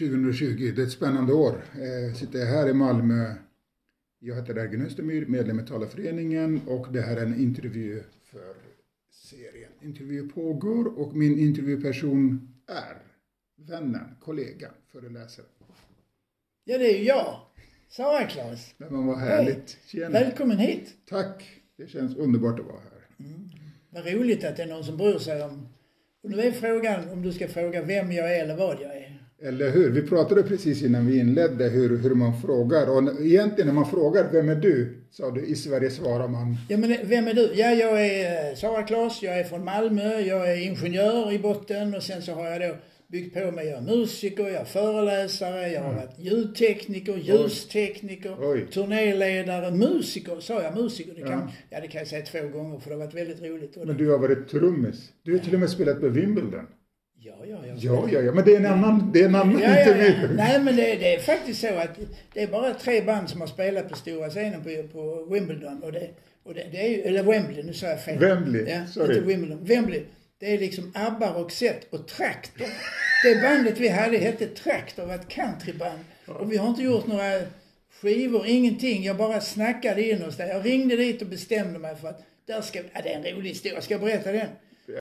dag 2020. Det är ett spännande år. Jag sitter här i Malmö. Jag heter Ergin Östermyr, medlem i Talarföreningen och det här är en intervju för serien Intervju pågår och min intervjuperson är vännen, kollegan, föreläsaren. Ja, det är ju jag. Sara Klas. Men vad härligt. Tjena. Välkommen hit. Tack. Det känns underbart att vara här. Mm. Vad roligt att det är någon som bryr sig om och nu är frågan om du ska fråga vem jag är eller vad jag är. Eller hur? Vi pratade precis innan vi inledde hur, hur man frågar. Och egentligen när man frågar vem är du? Sa du, i Sverige svarar man. Ja men vem är du? Ja jag är Sara Klas, jag är från Malmö, jag är ingenjör i botten och sen så har jag då byggt på mig. Jag är musiker, jag är föreläsare, jag har mm. varit ljudtekniker, ljustekniker, Oj. turnéledare, musiker. Sa jag musiker? Det kan, ja. ja. det kan jag säga två gånger för det har varit väldigt roligt. Men du har varit trummis. Du har till och med spelat på Wimbledon. Ja, ja, ja. Ja, ja, ja, men det är en annan, det är en annan ja, intervju. Ja, ja. Nej, men det, det, är faktiskt så att det är bara tre band som har spelat på stora scenen på, på Wimbledon. Och det, och det, det är ju, eller Wembley, nu sa jag fel. Wembley, ja, sorry. Inte Wimbledon. Wembley. Det är liksom ABBA, Roxette och Traktor. Det bandet vi hade hette Traktor, var ett countryband. Och vi har inte gjort några skivor, ingenting. Jag bara snackade in oss där. Jag ringde dit och bestämde mig för att där ska, ja, det är en rolig historia. Ska jag berätta den?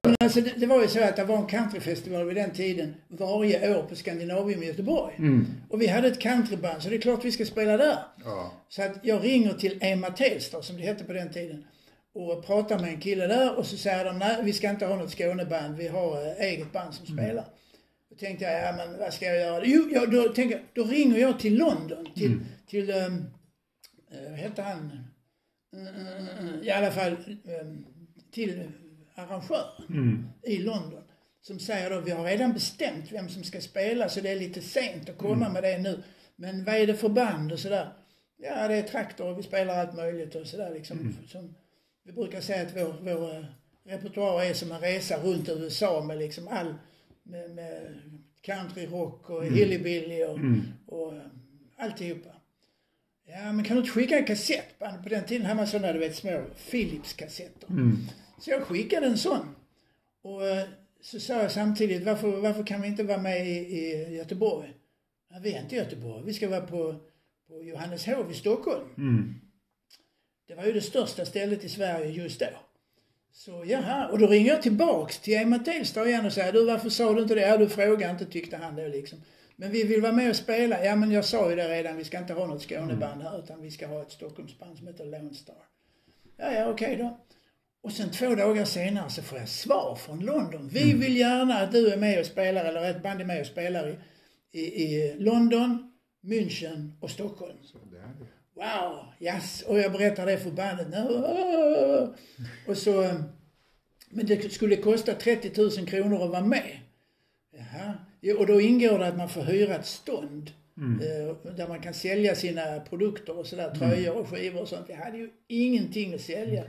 Men alltså det, det, var ju så att det var en countryfestival vid den tiden varje år på Skandinavium i Göteborg. Mm. Och vi hade ett countryband så det är klart vi ska spela där. Ja. Så att jag ringer till Emma Telstar som det hette på den tiden och pratar med en kille där och så säger de nej vi ska inte ha något Skåneband, vi har äh, eget band som mm. spelar. Då tänkte jag, ja men vad ska jag göra? Jo, ja, då, tänkte då ringer jag till London, till, mm. till um, vad hette han? Uh, I alla fall um, till arrangören mm. i London. Som säger då, vi har redan bestämt vem som ska spela så det är lite sent att komma mm. med det nu. Men vad är det för band och sådär? Ja, det är traktor och vi spelar allt möjligt och sådär liksom. Mm. Som, vi brukar säga att vår, vår eh, repertoar är som en resa runt USA med liksom all, med, med country, rock och mm. hillbilly och, mm. och eh, alltihopa. Ja, men kan du inte skicka en kassettband? På den tiden hade man sådana, du vet, små Philips-kassetter. Mm. Så jag skickade en sån. Och eh, så sa jag samtidigt, varför, varför kan vi inte vara med i, i Göteborg? Ja, vi är inte i Göteborg, vi ska vara på, på Johanneshov i Stockholm. Mm. Det var ju det största stället i Sverige just då. Så jaha, och då ringer jag tillbaks till Emma Telstar igen och säger du varför sa du inte det? Ja du frågade inte tyckte han då liksom. Men vi vill vara med och spela. Ja men jag sa ju det redan, vi ska inte ha något Skåneband här utan vi ska ha ett Stockholmsband som heter Lone Star. Ja, ja okej okay då. Och sen två dagar senare så får jag svar från London. Vi mm. vill gärna att du är med och spelar, eller ett band är med och spelar i, i, i London, München och Stockholm. Wow, yes. Och jag berättar det för bandet. Och så, men det skulle kosta 30 000 kronor att vara med. Jaha. Och då ingår det att man får hyra ett stånd. Mm. Eh, där man kan sälja sina produkter och sådär, mm. tröjor och skivor och sånt. Vi hade ju ingenting att sälja.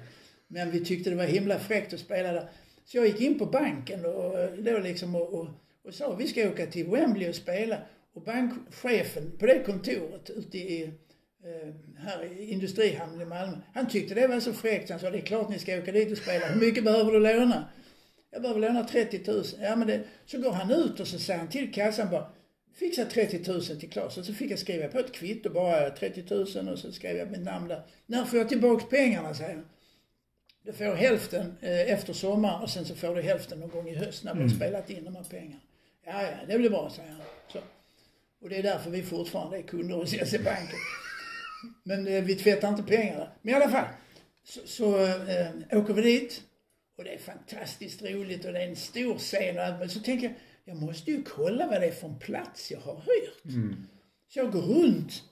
Men vi tyckte det var himla fräckt att spela där. Så jag gick in på banken och, då liksom och, och, och sa vi ska åka till Wembley och spela. Och bankchefen på det kontoret ute i eh, här i Industrihamnen i Malmö. Han tyckte det var så fräckt. Han sa det är klart ni ska åka dit och spela. Hur mycket behöver du låna? Jag behöver låna 30 000. Ja men det, så går han ut och så säger han till kassan bara fixa 30 000 till Klas. Och så fick jag skriva på ett kvitto bara 30 000 och så skrev jag mitt namn där. När får jag tillbaka pengarna säger han. Du får hälften eh, efter sommaren och sen så får du hälften någon gång i höst när har mm. spelat in de här pengarna. Ja, ja, det blir bra, säger han. Så. Och det är därför vi fortfarande är kunder hos SE-banken. Men eh, vi tvättar inte pengarna. Men i alla fall. Så, så äh, åker vi dit. Och det är fantastiskt roligt och det är en stor scen och allt. Men så tänker jag, jag måste ju kolla vad det är för en plats jag har hyrt. Mm. Så jag går runt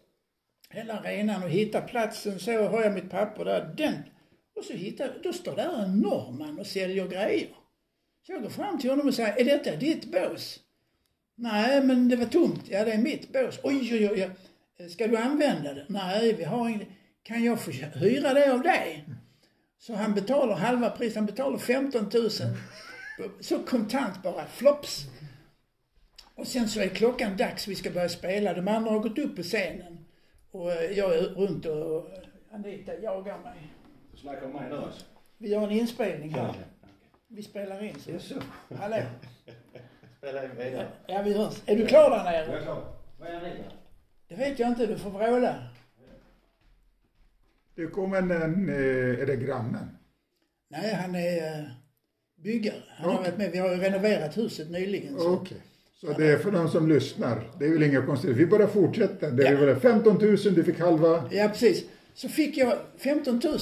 hela arenan och hittar platsen. Så har jag mitt papper där. Den. Och så hittar då står där en norrman och säljer grejer. Så jag går fram till honom och säger, är detta ditt bås? Nej, men det var tomt. Ja, det är mitt bås. Oj, oj, oj. Ska du använda det? Nej, vi har inget. Kan jag få hyra det av dig? Så han betalar halva priset. han betalar 15 000. Så kontant bara, flops. Och sen så är klockan dags, vi ska börja spela. De andra har gått upp på scenen. Och eh, jag är runt och eh, Anita jagar mig. Du snackar om mig nu alltså? Vi har en inspelning här. Vi spelar in så. Yes, Hallå? spela in vidare. Ja, vi hörs. Är du klar där Jag nere? är klar. Vad är då? Det vet jag inte, du får vråla. Det kom en, en eh, är det grannen? Nej, han är uh, byggare. Han har Okej. varit med. Vi har ju renoverat huset nyligen. Så. Okej. Så det är för de som lyssnar. Det är väl inga konstigheter. Vi bara fortsätter. Det är Ja. väl 15 000, du fick halva. Ja, precis. Så fick jag 15 000.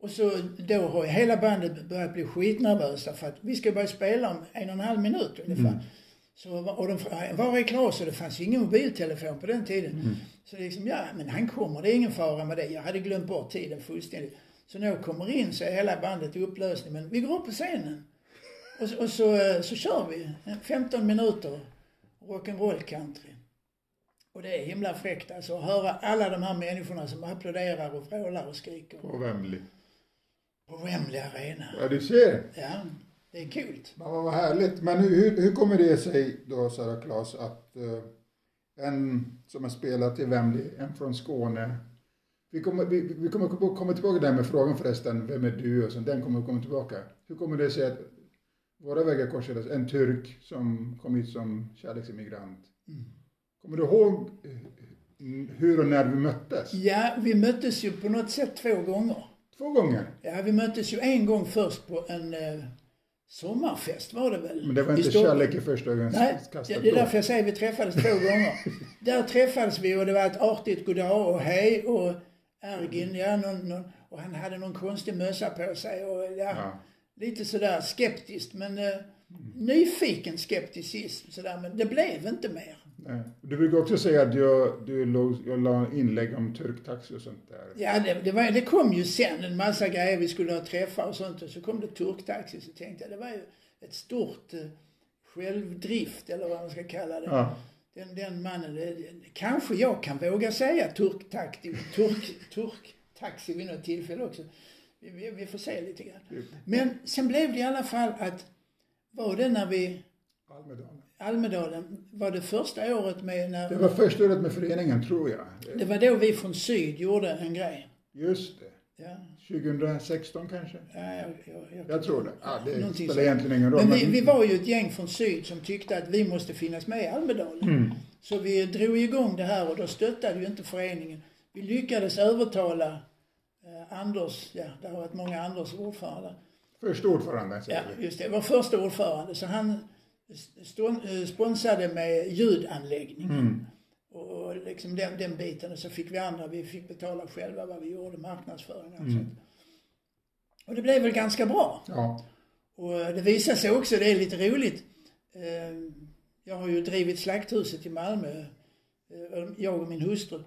Och så då har hela bandet börjat bli skitnervösa för att vi ska börja spela om en och en halv minut ungefär. Så, och de, var är Claes? Och det fanns ju ingen mobiltelefon på den tiden. Så liksom, ja men han kommer, det är ingen fara med det. Jag hade glömt bort tiden fullständigt. Så när jag kommer in så är hela bandet i upplösning. Men vi går upp på scenen. Och, så- och så, så kör vi 15 minuter rock'n'roll country. Och det är himla fräckt alltså att höra alla de här människorna som applåderar och vrålar och skriker På Wembley. På Wembley Arena. Ja, du ser. Ja, det är kul. Ja, vad härligt. Men hur, hur, hur kommer det sig då, Sara Claes, att eh, en som har spelat i Wembley, en från Skåne. Vi kommer, vi, vi kommer komma tillbaka där med frågan förresten, vem är du? Och så, den kommer komma tillbaka. Hur kommer det sig att våra vägar korsades? En turk som kom hit som kärleksimmigrant. Kommer du ihåg eh, hur och när vi möttes? Ja, vi möttes ju på något sätt två gånger. Två gånger. Ja, vi möttes ju en gång först på en eh, sommarfest var det väl? Men det var inte kärlek i första Nej, ögonkastet det, det är därför jag säger vi träffades två gånger. Där träffades vi och det var ett artigt goddag och hej och Ergin, ja, någon, någon, och han hade någon konstig mössa på sig och ja, Ja. lite sådär skeptiskt men eh, nyfiken skepticism sådär men det blev inte mer. Nej. Du brukar också säga att jag, du låg, jag la inlägg om turktaxi och sånt där. Ja, det, det, var, det kom ju sen en massa grejer vi skulle ha träffar och sånt och så kom det turktaxi så tänkte jag det var ju ett stort eh, självdrift eller vad man ska kalla det. Ja. Den, den mannen, det, kanske jag kan våga säga turktaxi, turk, turktaxi vid något tillfälle också. Vi, vi, vi får se lite grann. Men sen blev det i alla fall att, var det när vi, Almedalen. Almedalen, var det första året med när, Det var första året med föreningen, tror jag. det var då vi från Syd gjorde en grej. Just det. Ja, 2016 kanske? ja jag, jag, jag, Jag tror det. Ja, det spelar sånt. egentligen ingen roll. Men vi, vi var ju ett gäng från Syd som tyckte att vi måste finnas med i Almedalen. Mm. Så vi drog igång det här och då stöttade ju inte föreningen. Vi lyckades övertala eh, Anders, ja det har varit många Anders ordförande. Första ordförande, Ja, säger vi. just det. Vår första ordförande. Så han sponsrade med ljudanläggningen. Mm. Och liksom den, den biten. Och så fick vi andra, vi fick betala själva vad vi gjorde, marknadsföring och Mm. sånt. Och det blev väl ganska bra. Ja. Och det visar sig också, det är lite roligt. eh, Jag har ju drivit Slakthuset i Malmö, eh, jag och min hustru,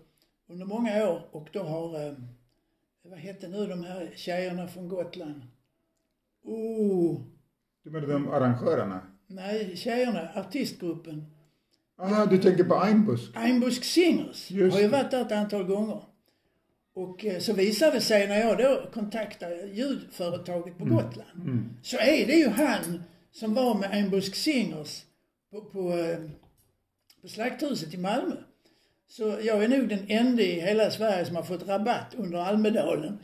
under många år. Och då har, eh, vad hette nu de här tjejerna från Gotland? Oh, Du menar de arrangörerna? Nej, tjejerna, artistgruppen. Ah, du tänker på Einbusk? Einbusk Singers Just har ju varit där ett antal gånger. Och eh, så visade det sig när jag då kontaktade ljudföretaget på Gotland. Så är det ju han som var med Einbusk Singers på, på, eh, på Slakthuset i Malmö. Så jag är nog den enda i hela Sverige som har fått rabatt under Almedalen.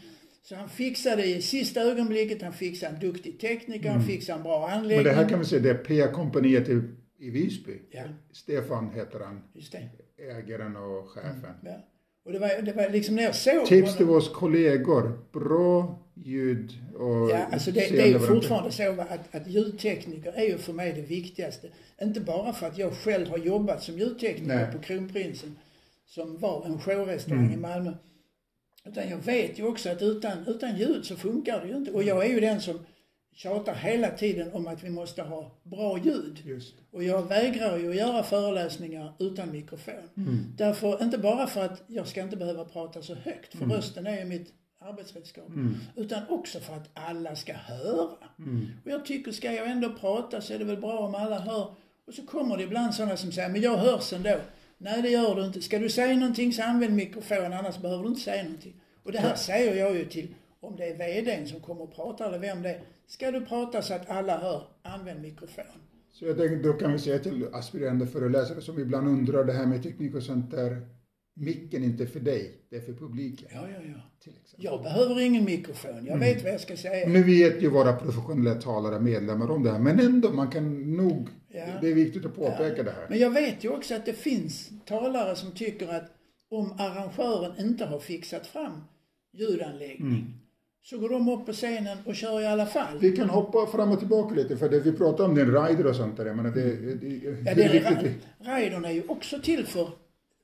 Så han fixade i sista ögonblicket, han fixade en duktig tekniker, han fixade en bra anläggning. Men det här kan vi säga, det är PA-kompaniet i, i Visby. Ja. Stefan heter han, Just det. ägaren och chefen. Ja. Och det var, det var liksom när jag såg Tips till oss kollegor. Bra ljud och Ja, alltså det, det är ju fortfarande så att, att ljudtekniker är ju för mig det viktigaste. Inte bara för att jag själv har jobbat som ljudtekniker Nej. på Kronprinsen, som var en shovrestaurang Mm. i Malmö. Utan jag vet ju också att utan, utan ljud så funkar det ju inte. Och jag är ju den som tjatar hela tiden om att vi måste ha bra ljud. Och jag vägrar ju att göra föreläsningar utan mikrofon. Därför, inte bara för att jag ska inte behöva prata så högt, för rösten är ju mitt arbetsredskap. Utan också för att alla ska höra. Och jag tycker, ska jag ändå prata så är det väl bra om alla hör. Och så kommer det ibland sådana som säger, men jag hörs ändå. Nej, det gör du inte. Ska du säga någonting så använd mikrofon, annars behöver du inte säga någonting. Och det här säger jag ju till, om det är VDn som kommer och pratar eller vem det är. Ska du prata så att alla hör, använd mikrofon. Så jag tänkte, då kan vi säga till aspirerande föreläsare som ibland undrar det här med teknik och sånt där. Micken inte är för dig, det är för publiken. Ja, ja, ja. Till exempel. Jag behöver ingen mikrofon. Jag vet vad jag ska säga. Nu vet ju våra professionella talare medlemmar om det här, men ändå, man kan nog, Ja. det är viktigt att påpeka det här. Men jag vet ju också att det finns talare som tycker att om arrangören inte har fixat fram ljudanläggning Mm. så går de upp på scenen och kör i alla fall. Vi kan hoppa fram och tillbaka lite, för det vi pratar om din rider och sånt där, jag menar det, det, det, Ja, det är det viktigt. raidern är ju också till för,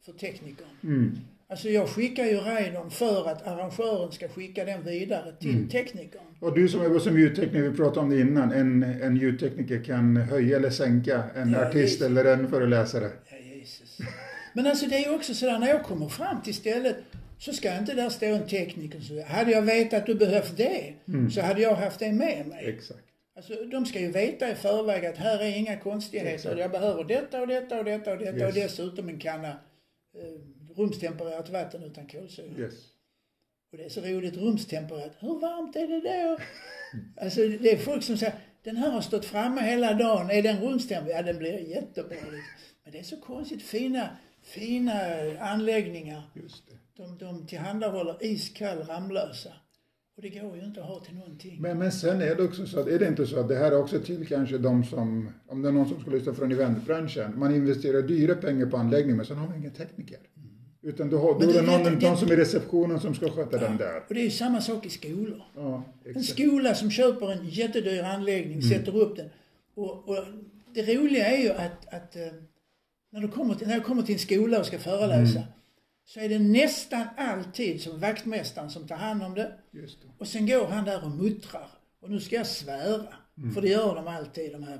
för teknikern. Mm. Alltså jag skickar ju raidern för att arrangören ska skicka den vidare till Mm. teknikern. Och du som är som ljudtekniker, vi pratade om det innan, en, en ljudtekniker kan höja eller sänka en Ja, artist visst. eller en föreläsare. Ja, Jesus. Men alltså det är ju också sådär när jag kommer fram till stället så ska inte där stå en tekniker säga, hade jag vetat att du behövt det så hade jag haft det med mig. Exakt. Alltså de ska ju veta i förväg att här är inga konstigheter. Exakt. Jag behöver detta och detta och detta och detta Yes. och dessutom en kanna rumstempererat vatten utan kolsyra. Yes. Och det är så roligt, rumstempererat. Hur varmt är det då? Alltså det är folk som säger, den här har stått framme hela dagen. Är den rumstempererad? Ja, den blir jättebra. liksom. Men det är så konstigt fina, fina anläggningar. Just det. De, de tillhandahåller iskall Ramlösa. Och det går ju inte att ha till någonting. Men, men sen är det också så att, är det inte så att det här är också till kanske de som, om det är någon som skulle lyssna från eventbranschen, man investerar dyra pengar på anläggning men sen har man ingen tekniker. Utan då, har, då är det någon, vet- någon som är i receptionen som ska sköta den där. Och det är ju samma sak i skolor. Ja, En skola som köper en jättedyr anläggning, sätter upp den. Och, och det roliga är ju att, att eh, när, du kommer till, när jag kommer till en skola och ska föreläsa så är det nästan alltid som vaktmästaren som tar hand om det. Just det. Och sen går han där och muttrar. Och nu ska jag svära. För det gör de alltid de här.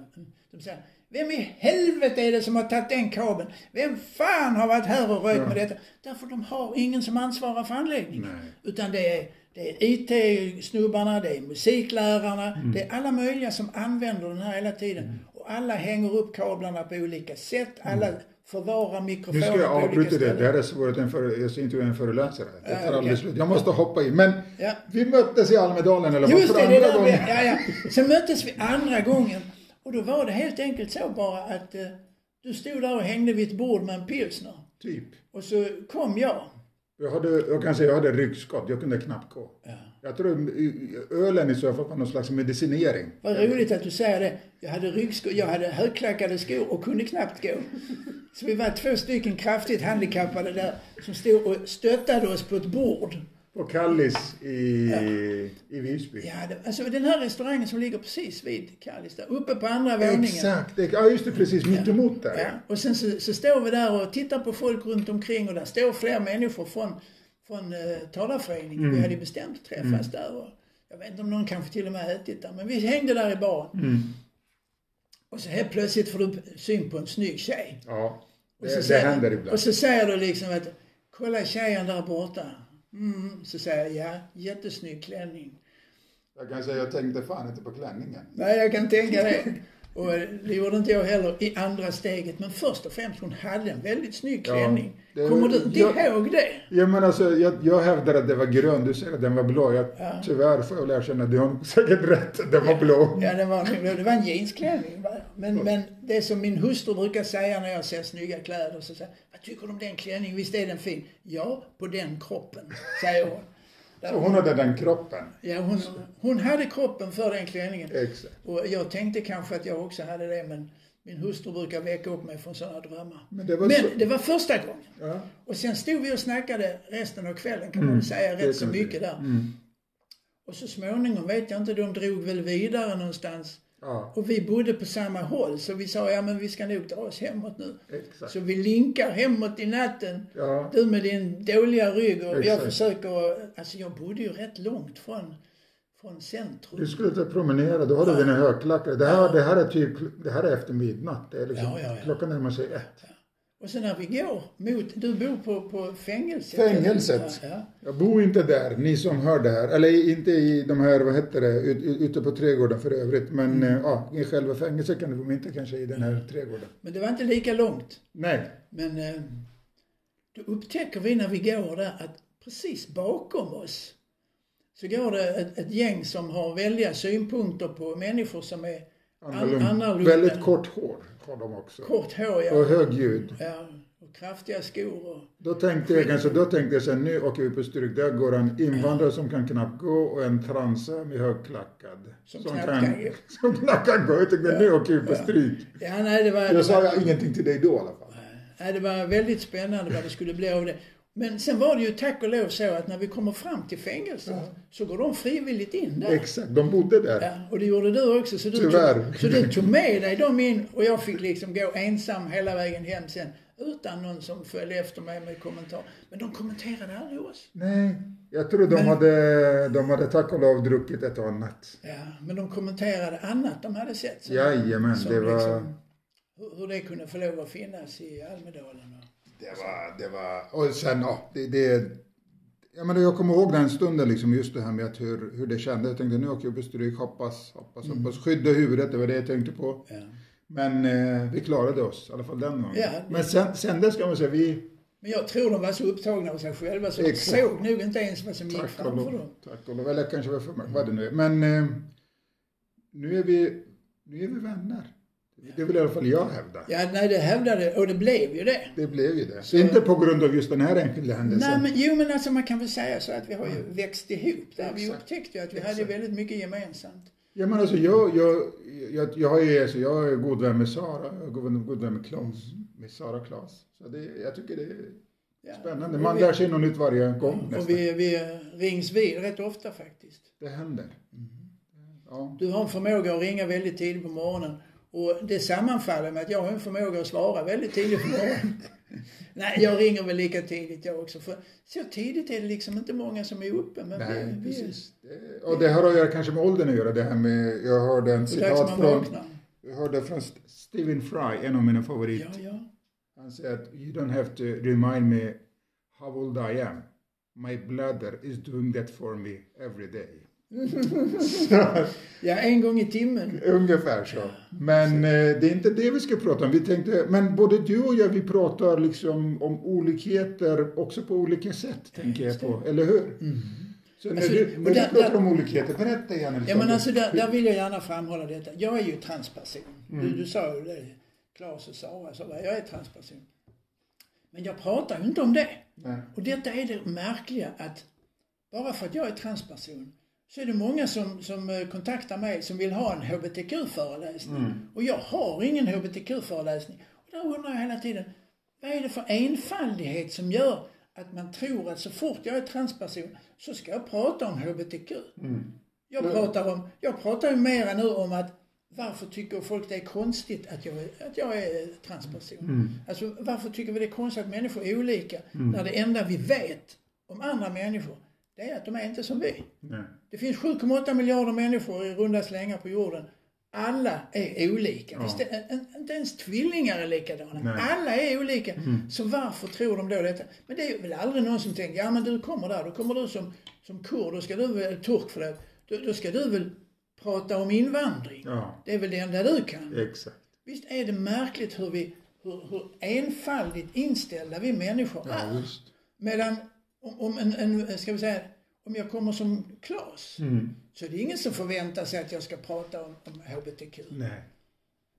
De säger, vem i helvete är det som har tagit den kabeln? Vem fan har varit här och rökt Ja. med detta? Därför de har ingen som ansvarar för anläggningen. Nej. Utan det är, det är IT-snubbarna, det är musiklärarna, det är alla möjliga som använder den här hela tiden. Och alla hänger upp kablarna på olika sätt. Alla förvarar Nu mikrofoner ska jag avbryta det. Det här är svårt en för, jag ska intervjua en föreläsare. Det tar aldrig slut. Jag måste hoppa in. Men Ja. vi möttes i Almedalen eller vad Just för det, det andra där gången. ja, ja. Sen möttes vi andra gången och då var det helt enkelt så bara att eh, du stod där och hängde vid ett bord med en pilsner. Typ. Och så kom jag. Jag, hade, jag kan säga jag hade ryggskott. Jag kunde knappt gå. Ja. Jag tror ölen i så fall var någon slags medicinering. Vad roligt att du säger det. Jag hade ryggskor, jag hade högklackade skor och kunde knappt gå. Så vi var två stycken kraftigt handikappade där som stod och stöttade oss på ett bord. På Kallis i, i Visby. Ja, det, alltså den här restaurangen som ligger precis vid Kallis där, uppe på andra våningen. Exakt. Ja, just det. Precis. Mitt emot där. Ja, och sen så, så står vi där och tittar på folk runt omkring och där står fler människor från, från eh, talarföreningen. Vi hade bestämt träffas där och jag vet inte om någon kanske till och med ätit där, men vi hängde där i baren. Och så helt plötsligt får du syn på en snygg tjej. Ja. Och Det, så det säger- händer ibland. Och så säger du liksom att, kolla tjejen där borta. Mm, så säger jag, ja, jättesnygg klänning. Jag kan säga jag tänkte fan inte på klänningen. Nej, jag kan tänka det. Och det gjorde inte jag heller i andra steget. Men först och främst, hon hade en väldigt snygg Ja, klänning. det- Kommer du inte jag- ihåg det? Ja, men alltså, jag, jag hävdar att det var grön, du säger att den var blå. Jag, Ja. Tyvärr får jag erkänna, du har säkert rätt, den var blå. Ja, det var, det var en jeansklänning. Men, men det som min hustru brukar säga när jag ser snygga kläder, så säger vad tycker du om den klänningen? Visst är den fin? Ja, på den kroppen, säger hon. Så hon hade den kroppen. Ja, hon, hon hade kroppen för den klänningen. Exakt. Och jag tänkte kanske att jag också hade det, men min hustru brukar väcka upp mig från sådana drömmar. Men det var Men så- det var första gången. Ja. Och sen stod vi och snackade resten av kvällen kan man väl säga, Mm, rätt så mycket där. Mm. Och så småningom vet jag inte, de drog väl vidare någonstans. Ja, Och vi bodde på samma håll, så vi sa, ja men vi ska nog dra oss hemåt nu. exakt. Så vi linkar hemåt i natten. Ja, Du med din dåliga rygg och jag Exakt. försöker, alltså jag bodde ju rätt långt från, från centrum. du skulle ta promenera, då har du dina högklackade. Det här, det här är typ, det här är efter midnatt. Det är liksom, Ja, ja, ja. Klockan närmar sig ett. Och sen när vi går mot, du bor på, på fängelset. Fängelset. Ja, ja. Jag bor inte där, ni som hör det här. Eller inte i de här, vad heter det, ut- ut- ute på trädgården för övrigt. Men Mm. eh, ja, i själva fängelset kan du bo, inte kanske i den här trädgården. Men det var inte lika långt. Nej. Men eh, då upptäcker vi när vi går där att precis bakom oss så går det ett, ett gäng som har väldiga synpunkter på människor som är Annorlunda. annorlunda. Väldigt kort hår har de också. kort hår. Ja. Och högljudd. Ja, och kraftiga skor och... Då tänkte jag kanske, då tänkte jag nu åker vi på stryk, där går en invandrare som kan knappt gå och en transa med högklackad. Som knappt kan gå. Som knappt kan gå. Jag tänkte nu åker vi på stryk. Ja, nej, det var... Jag sa jag ingenting till dig då i alla fall. Nej, det var väldigt spännande vad det skulle bli av det. Men sen var det ju tack och lov så att när vi kommer fram till fängelset så går de frivilligt in där. Exakt, de bodde där. Ja, och det gjorde du också. Så du, Tyvärr. tog, så du tog med dig dem in och jag fick liksom gå ensam hela vägen hem sen. Utan någon som följde efter mig med kommentar. Men de kommenterade aldrig oss. Nej, jag tror de, Men- hade, de hade tack och lov druckit ett och annat. Ja, men de kommenterade annat de hade sett. Som, Jajamän, som det var... liksom, hur, hur det kunde få lov att finnas i Almedalen. Och, Det var, det var, och sen, ja, det, det jag, menar, jag kommer ihåg den stunden, liksom, just det här med att hur, hur det kändes. Jag tänkte nu åker jag på stryk, hoppas, hoppas, hoppas. Skydda huvudet, det var det jag tänkte på. ja. Men eh, vi klarade oss, i alla fall den gången. Ja. Men sen, sen dess kan man säga, vi, Men jag tror de var så upptagna av sig själva så de Exakt. såg nog inte ens vad som gick tack framför dem. tack och lov, eller kanske var för vad det nu är. Men eh, nu är vi, nu är vi vänner. Det vill i alla fall jag hävda. Ja, nej, det hävdade, och det blev ju det. Det blev ju det. Så inte på grund av just den här enskilda händelsen. Nej, men, jo, men alltså man kan väl säga så att vi har ju växt ihop där. Vi Exakt. upptäckte ju att vi Exakt. hade väldigt mycket gemensamt. Ja men alltså jag, jag, jag, jag, ju, alltså, jag är god vän med Sara, jag är god, god vän med Claes, med Sara Claes. Så det, jag tycker det är Ja. spännande. Man vi- lär sig något nytt varje gång nästan. Och vi, vi rings vid rätt ofta faktiskt. Det händer. Mm. Ja. Du har en förmåga att ringa väldigt tidigt på morgonen. Och det sammanfaller med att jag har en förmåga att svara väldigt tidigt på morgonen. Nej, jag ringer väl lika tidigt jag också. För så tidigt är det liksom inte många som är uppe. Men Nej, vi, precis. Det, och det har att göra kanske med åldern att göra det här med, jag hörde en citat från, vaknar. jag hörde från Stephen Fry, en av mina favoriter. Ja, ja. Han säger att you don't have to remind me how old I am. My bladder is doing that for me every day. Så, ja, en gång i timmen. ungefär så. Men eh, det är inte det vi ska prata om. Vi tänkte, men både du och jag, vi pratar liksom om olikheter också på olika sätt, tänker jag på. Eller hur? Så när, Alltså, du, när du där- pratar där- om olikheter, berätta gärna lite Ja men alltså där, där vill jag gärna framhålla detta. Jag är ju transperson. Mm. Du, du sa ju det, Claes och Sara sa jag är transperson. Men jag pratar ju inte om det. Nej. Och detta är det märkliga att bara för att jag är transperson så är det många som, som eh, kontaktar mig som vill ha en HBTQ-föreläsning. Mm. Och jag har ingen HBTQ-föreläsning. Och där undrar jag hela tiden, vad är det för enfaldighet som gör att man tror att så fort jag är transperson så ska jag prata om HBTQ? Jag pratar om, jag pratar ju mera nu om att varför tycker folk det är konstigt att jag att jag är transperson? Alltså varför tycker vi det är konstigt att människor är olika? När det enda vi vet om andra människor, det är att de är inte som vi. Nej. Det finns 7,8 miljarder människor i runda slängar på jorden. Alla är olika. En- en- inte ens tvillingar är likadana. Nej. Alla är olika. Så varför tror de då detta? Men det är väl aldrig någon som tänker, ja men du kommer där, då kommer du som, som kurd, då ska du väl, turk förlåt, då, då ska du väl prata om invandring. Ja, Det är väl det enda du kan. exakt. Visst är det märkligt hur vi, hur, hur enfaldigt inställda vi människor Ja, är. visst. Medan om, om en, en, ska vi säga, om jag kommer som Klas, Mm. så är det ingen som förväntar sig att jag ska prata om, om HBTQ. Nej.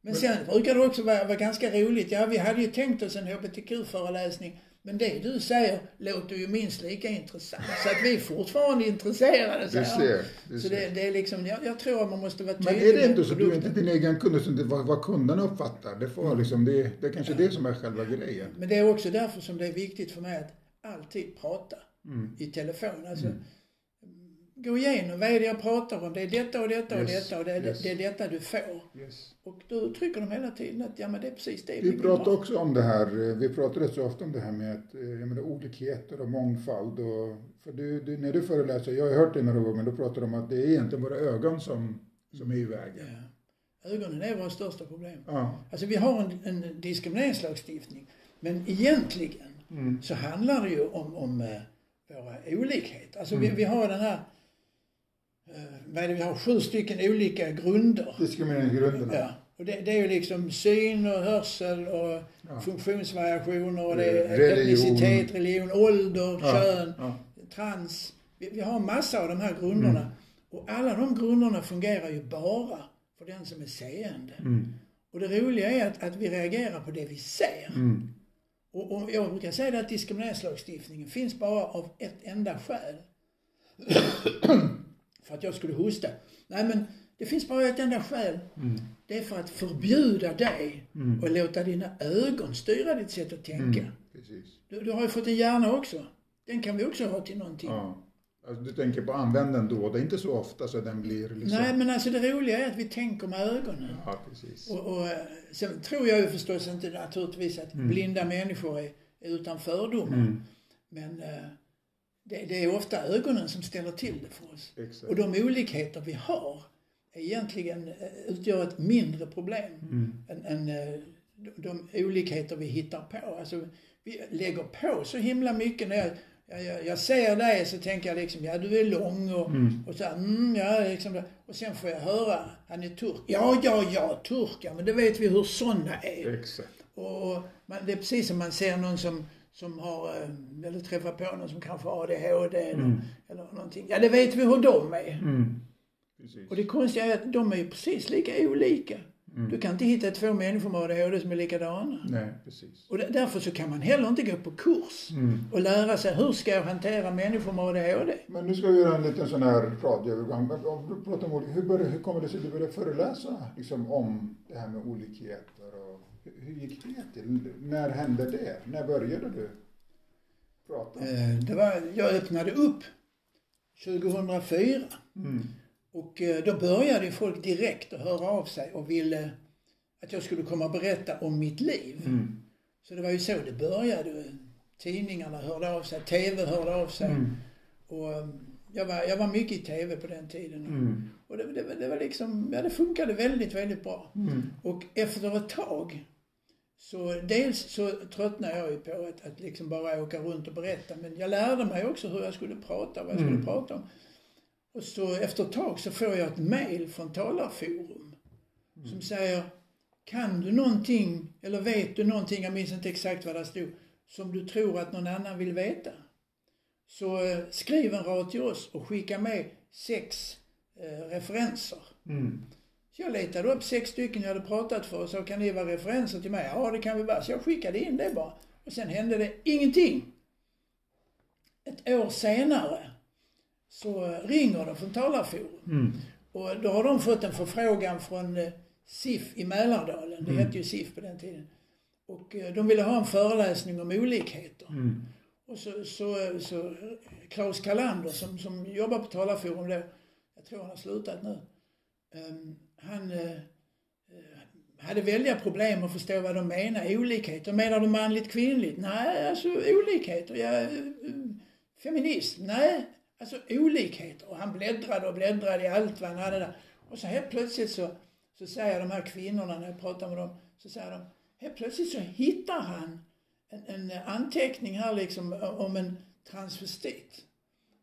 Men sen brukar det också vara, vara ganska roligt. Ja, vi hade ju tänkt oss en HBTQ-föreläsning. Men det du säger låter ju minst lika intressant. Så att vi är fortfarande intresserade. Du säger han. ser. Du Så ser. det, det är liksom, jag, jag tror att man måste vara Men tydlig är det inte så? Du är inte din egen kund, utan vad, vad kunderna uppfattar. Det, Mm. får liksom, det, det är kanske det som är själva grejen. Men det är också därför som det är viktigt för mig att alltid prata Mm. i telefon. Alltså, Gå igenom, vad är det jag pratar om? Det är detta och detta och Yes, detta och det är, yes. det är detta du får. Yes. Och då trycker de hela tiden att ja men det är precis det vi Vi pratar också om det här, eh, vi pratar rätt så ofta om det här med att, eh, jag menar, olikheter och mångfald. Och, för du, du, när du föreläser, jag har hört det några gånger, då pratar de om att det är egentligen våra ögon som, som är i vägen. Ja. Ögonen är vårt största problem. Ja. Alltså vi har en, en diskrimineringslagstiftning. Men egentligen Mm. så handlar det ju om, om eh, våra olikheter. Alltså Mm. vi, vi har den här, eh, vad är det vi har, sju stycken olika grunder. Diskrimineringsgrunderna. Ja. Och det, det är ju liksom syn och hörsel och Ja. funktionsvariationer och det är Religion. etnicitet, religion, ålder, Ja. kön, Ja. trans. Vi, vi har massa av de här grunderna. Mm. Och alla de grunderna fungerar ju bara för den som är seende. Mm. Och det roliga är att, att vi reagerar på det vi ser. Mm. Och, och jag brukar säga att diskrimineringslagstiftningen finns bara av ett enda skäl. för att jag skulle hosta. Nej men det finns bara ett enda skäl. Mm. Det är för att förbjuda dig Mm. och låta dina ögon styra ditt sätt att tänka. Mm. Du, du har ju fått en hjärna också. Den kan vi också ha till någonting. Ja. Alltså, du tänker på användaren då, det är inte så ofta så den blir liksom... Nej men alltså det roliga är att vi tänker med ögonen. Ja, precis. Och, och eh, sen tror jag ju förstås inte naturligtvis att blinda människor är, är utan fördomar. Mm. Men eh, det, det är ofta ögonen som ställer till det för oss. Exakt. Och de olikheter vi har egentligen eh, utgör ett mindre problem Mm. än, än de, de olikheter vi hittar på. Alltså, vi lägger på så himla mycket. När jag, jag, jag, jag ser dig så tänker jag liksom, ja du är lång och, Mm. och så här, mm, ja liksom. Och sen får jag höra, han är turk. Ja, ja, ja, turkar, men det vet vi hur sådana är. Exakt. Och, man, det är precis som man ser någon som, som har, eh, eller träffar på någon som kanske har ADHD Mm. eller någonting. Ja, det vet vi hur de är. Mm. Och det konstiga är att de är ju precis lika olika. Mm. Du kan inte hitta två människor med ADHD som är likadana. Nej, precis. Och där- därför så kan man heller inte gå på kurs Mm. och lära sig hur ska jag hantera människor med ADHD. Men nu ska vi göra en liten sån här radioövergång. Du pratar om olika, hur, började, hur kommer det sig att du började föreläsa liksom, om det här med olikheter? Och hur, hur gick det till? När hände det? När började du prata? Eh, Det var, jag öppnade upp 2004 Mm. Och eh, då började folk direkt att höra av sig och ville att jag skulle komma och berätta om mitt liv. Mm. Så det var ju så det började. Tidningarna hörde av sig, TV hörde av sig. Mm. Och eh, jag var, jag var mycket i TV på den tiden. Mm. Och det, det, det var liksom, ja det funkade väldigt, väldigt bra. Mm. Och efter ett tag så dels så tröttnade jag ju på att, att liksom bara åka runt och berätta. Men jag lärde mig också hur jag skulle prata, vad jag skulle Mm. prata om. Och så efter ett tag så får jag ett mail från Talarforum. Som säger, kan du någonting, eller vet du någonting, jag minns inte exakt vad det stod, som du tror att någon annan vill veta? Så eh, skriv en rad till oss och skicka med sex eh, referenser. Mm. Så jag letade upp sex stycken jag hade pratat för och sa, kan ni vara referenser till mig? Ja, det kan vi vara. Så jag skickade in det bara. Och sen hände det ingenting. Ett år senare så ringer de från Talarforum. Mm. Och då har de fått en förfrågan från eh, SIF i Mälardalen. Det Mm. hette ju SIF på den tiden. Och eh, de ville ha en föreläsning om olikheter. Mm. Och så, så, så Klaus Kalander som, som jobbar på Talarforum då, jag tror han har slutat nu. ehm, han eh, hade väldiga problem att förstå vad de menar, olikheter. Menar du manligt kvinnligt? Nej, alltså olikheter. Ja, feminism? Nej, alltså olikheter. Och han bläddrade och bläddrade i allt vad han hade där. Och så helt plötsligt så, så säger de här kvinnorna, när jag pratar med dem, så säger de, helt plötsligt så hittar han en, en anteckning här liksom om en transvestit.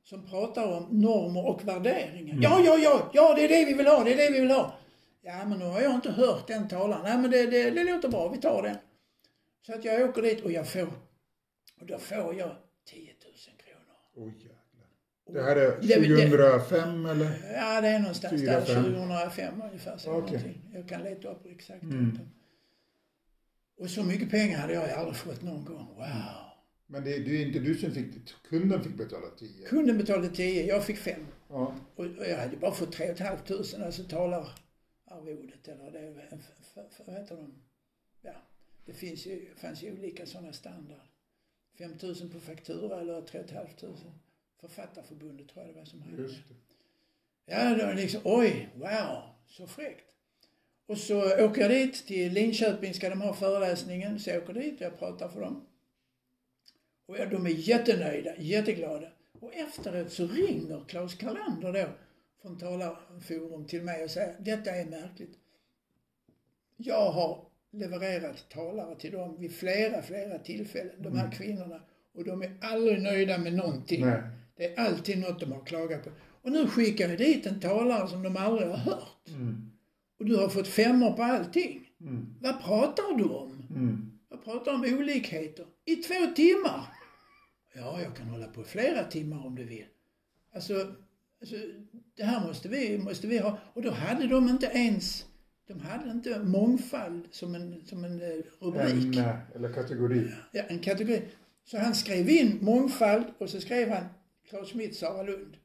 Som pratar om normer och värderingar. Ja, ja, ja, ja, det är det vi vill ha, det är det vi vill ha. Ja, men nu har jag inte hört den talaren. Nej, men det, det, det låter bra, vi tar den. Så att jag åker dit och jag får, och då får jag 10 000 kronor. Oj. Det här är Det- det- 2005 eller? Ja, det är någonstans Fyra, där, fem. 2005 ungefär. Så någonting. Jag kan leta upp exakt. Mm. Och så mycket pengar hade jag aldrig fått någon gång. Wow. Men det, det är inte du som fick det. Kunden fick betala 10. Kunden betalade 10, jag fick 5. Ja. Och och jag hade bara fått 3 500, alltså talararvodet eller det, vad heter de? Ja, det finns ju, fanns ju olika sådana standard. 5 000 på faktura eller 3 500. Författarförbundet tror jag det var som hade. Just det. Ja, då liksom, oj, wow, så fräckt. Och så åker jag dit till Linköping, ska de ha föreläsningen. Så jag åker dit och jag pratar för dem. Och ja, de är jättenöjda, jätteglada. Och efteråt så ringer Klaus Kalander då från Talarforum till mig och säger, detta är märkligt. Jag har levererat talare till dem vid flera, flera tillfällen, de här kvinnorna. Och de är aldrig nöjda med någonting. Nej. Det är alltid något de har klagat på. Och nu skickar jag dit en talare som de aldrig har hört. Mm. Och du har fått femmor på allting. Mm. Vad pratar du om? Mm. Jag pratar om olikheter. I två timmar. Ja, jag kan hålla på i flera timmar om du vill. Alltså, alltså det här måste vi, måste vi ha. Och då hade de inte ens, de hade inte mångfald som en, som en eh, rubrik. Ämne eller kategori. Ja, en kategori. Så han skrev in mångfald och så skrev han Claes Smith, Sara Lund.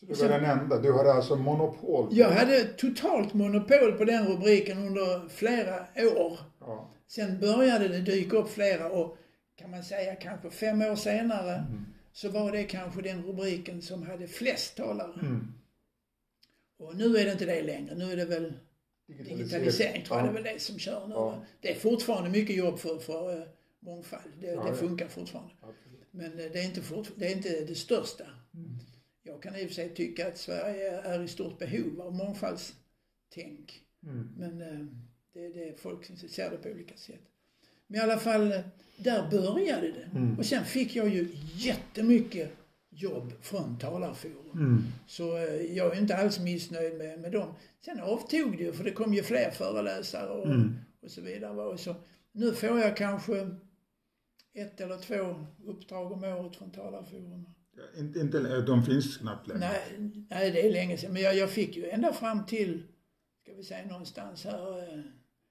Så du var den enda. Du hade alltså monopol på Jag hade totalt monopol på den rubriken under flera år. Ja. Sen började det dyka upp flera och kan man säga kanske fem år senare Mm. så var det kanske den rubriken som hade flest talare. Mm. Och nu är det inte det längre. Nu är det väl digitalisering tror jag Ja. det är väl det som kör nu. Ja. Det är fortfarande mycket jobb för, för uh, mångfald. Det, Ja, det funkar fortfarande. Absolut. Men eh, det är, inte fort, det är inte det största. Mm. Jag kan i och för sig tycka att Sverige är i stort behov av mångfaldstänk. Mm. Men eh, det, det är folk som ser det på olika sätt. Men i alla fall, eh, där började det. Mm. Och sen fick jag ju jättemycket jobb från Talarforum. Mm. Så jag är inte alls missnöjd med, med dem. Sen avtog det ju för det kom ju fler föreläsare och, Mm. och så vidare. Och så, nu får jag kanske ett eller två uppdrag om året från Talarforum. Inte, inte, de finns knappt längre. Nej, nej, det är länge sedan. Men jag, jag fick ju ända fram till, ska vi säga någonstans här, eh,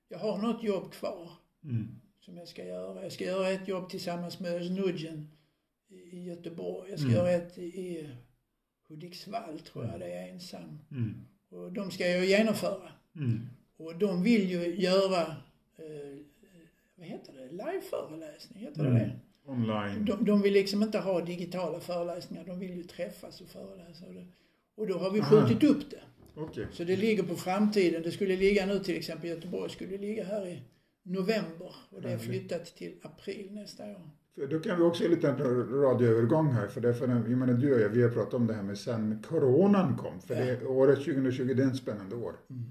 jag har något jobb kvar Mm. som jag ska göra. Jag ska göra ett jobb tillsammans med Özz i Göteborg. Jag ska Mm. göra ett i, Hudiksvall, tror jag det är ensam. Mm. Och de ska jag genomföra. Mm. Och de vill ju göra, eh, vad heter det, liveföreläsning, heter Mm. det? Online. De, de vill liksom inte ha digitala föreläsningar, de vill ju träffas och föreläsa. Och, det. och då har vi Aha. skjutit upp det. Okej. Så det ligger på framtiden. Det skulle ligga nu till exempel i Göteborg, skulle ligga här i november. Och det är flyttat till april nästa år. Då kan vi också lite en radioövergång här. För därför, jag menar, du och jag, vi har pratat om det här med sen coronan kom. För Ja. det, året 2020 det är ett spännande år. Mm.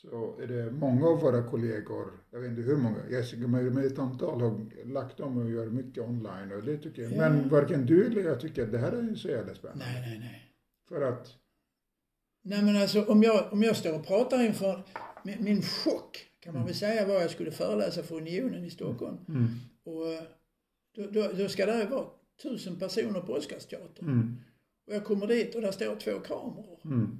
Så är det många av våra kollegor, jag vet inte hur många, Jessica med, ett antal har lagt om och gör mycket online. Och det tycker jag. Ja. Men varken du eller jag tycker att det här är så jävla spännande. Nej, nej, nej. För att, Nej men alltså om jag, om jag står och pratar inför, min, min chock kan man väl säga var jag skulle föreläsa för Unionen i Stockholm. mm, Och eh, då, då, då ska det vara tusen personer på Oscarsteatern. mm, Och jag kommer dit och där står två kameror. mm,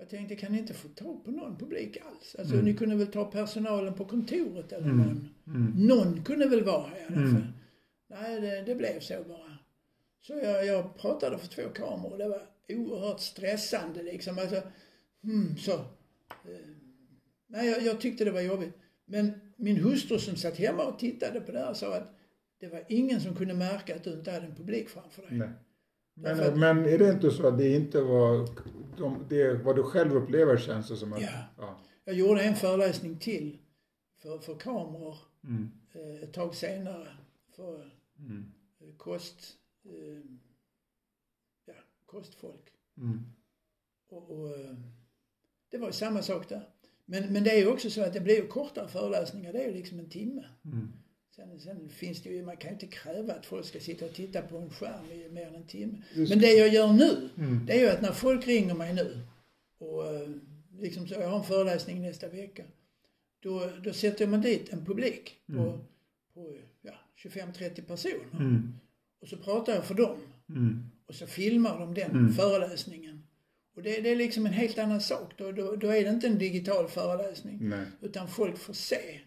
Jag tänkte, kan ni inte få tag på någon publik alls? Alltså Mm. ni kunde väl ta personalen på kontoret eller Mm. någon. mm, Någon kunde väl vara här i alla Mm. fall. Nej, det, det blev så bara. Så jag, jag pratade för två kameror och det var oerhört stressande liksom. Alltså, hmm, så. Eh, nej, jag, jag tyckte det var jobbigt. Men min hustru som satt hemma och tittade på det här sa att det var ingen som kunde märka att du inte hade en publik framför dig. nej. Därför att- Men, men är det inte så att det inte var, de, det, vad du själv upplever känns det som att, Ja. ja. Jag gjorde en föreläsning till för, för kameror Mm, eh, ett tag senare. För mm, eh, kost, eh, ja, kostfolk. mm, Och, och, det var ju samma sak där. Men, men det är ju också så att det blir kortare föreläsningar. Det är ju liksom en timme. mm. Sen, sen finns det ju, man kan ju inte kräva att folk ska sitta och titta på en skärm i mer än en timme. Men det jag gör nu, Mm. det är ju att när folk ringer mig nu och eh, liksom så, jag har en föreläsning nästa vecka. Då, då sätter man dit en publik på, Mm. på ja, 25-30 personer. Mm. Och så pratar jag för dem. Mm. Och så filmar de den Mm. föreläsningen. Och det, det är liksom en helt annan sak. Då, då, då är det inte en digital föreläsning. Nej. Utan folk får se.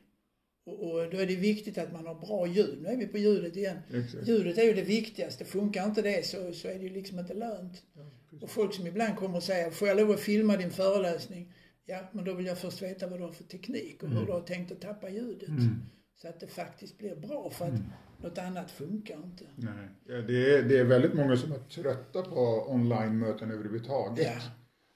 Och, och då är det viktigt att man har bra ljud. Nu är vi på ljudet igen. Exakt. Ljudet är ju det viktigaste. Funkar inte det så, så är det ju liksom inte lönt. Ja. Och folk som ibland kommer och säger, får jag lov att filma din föreläsning? Ja, men då vill jag först veta vad du har för teknik och hur Mm. du har tänkt att tappa ljudet. Mm. Så att det faktiskt blir bra för att Mm. något annat funkar inte. Nej. Ja, det, är, det är väldigt många som är trötta på online-möten överhuvudtaget. Ja.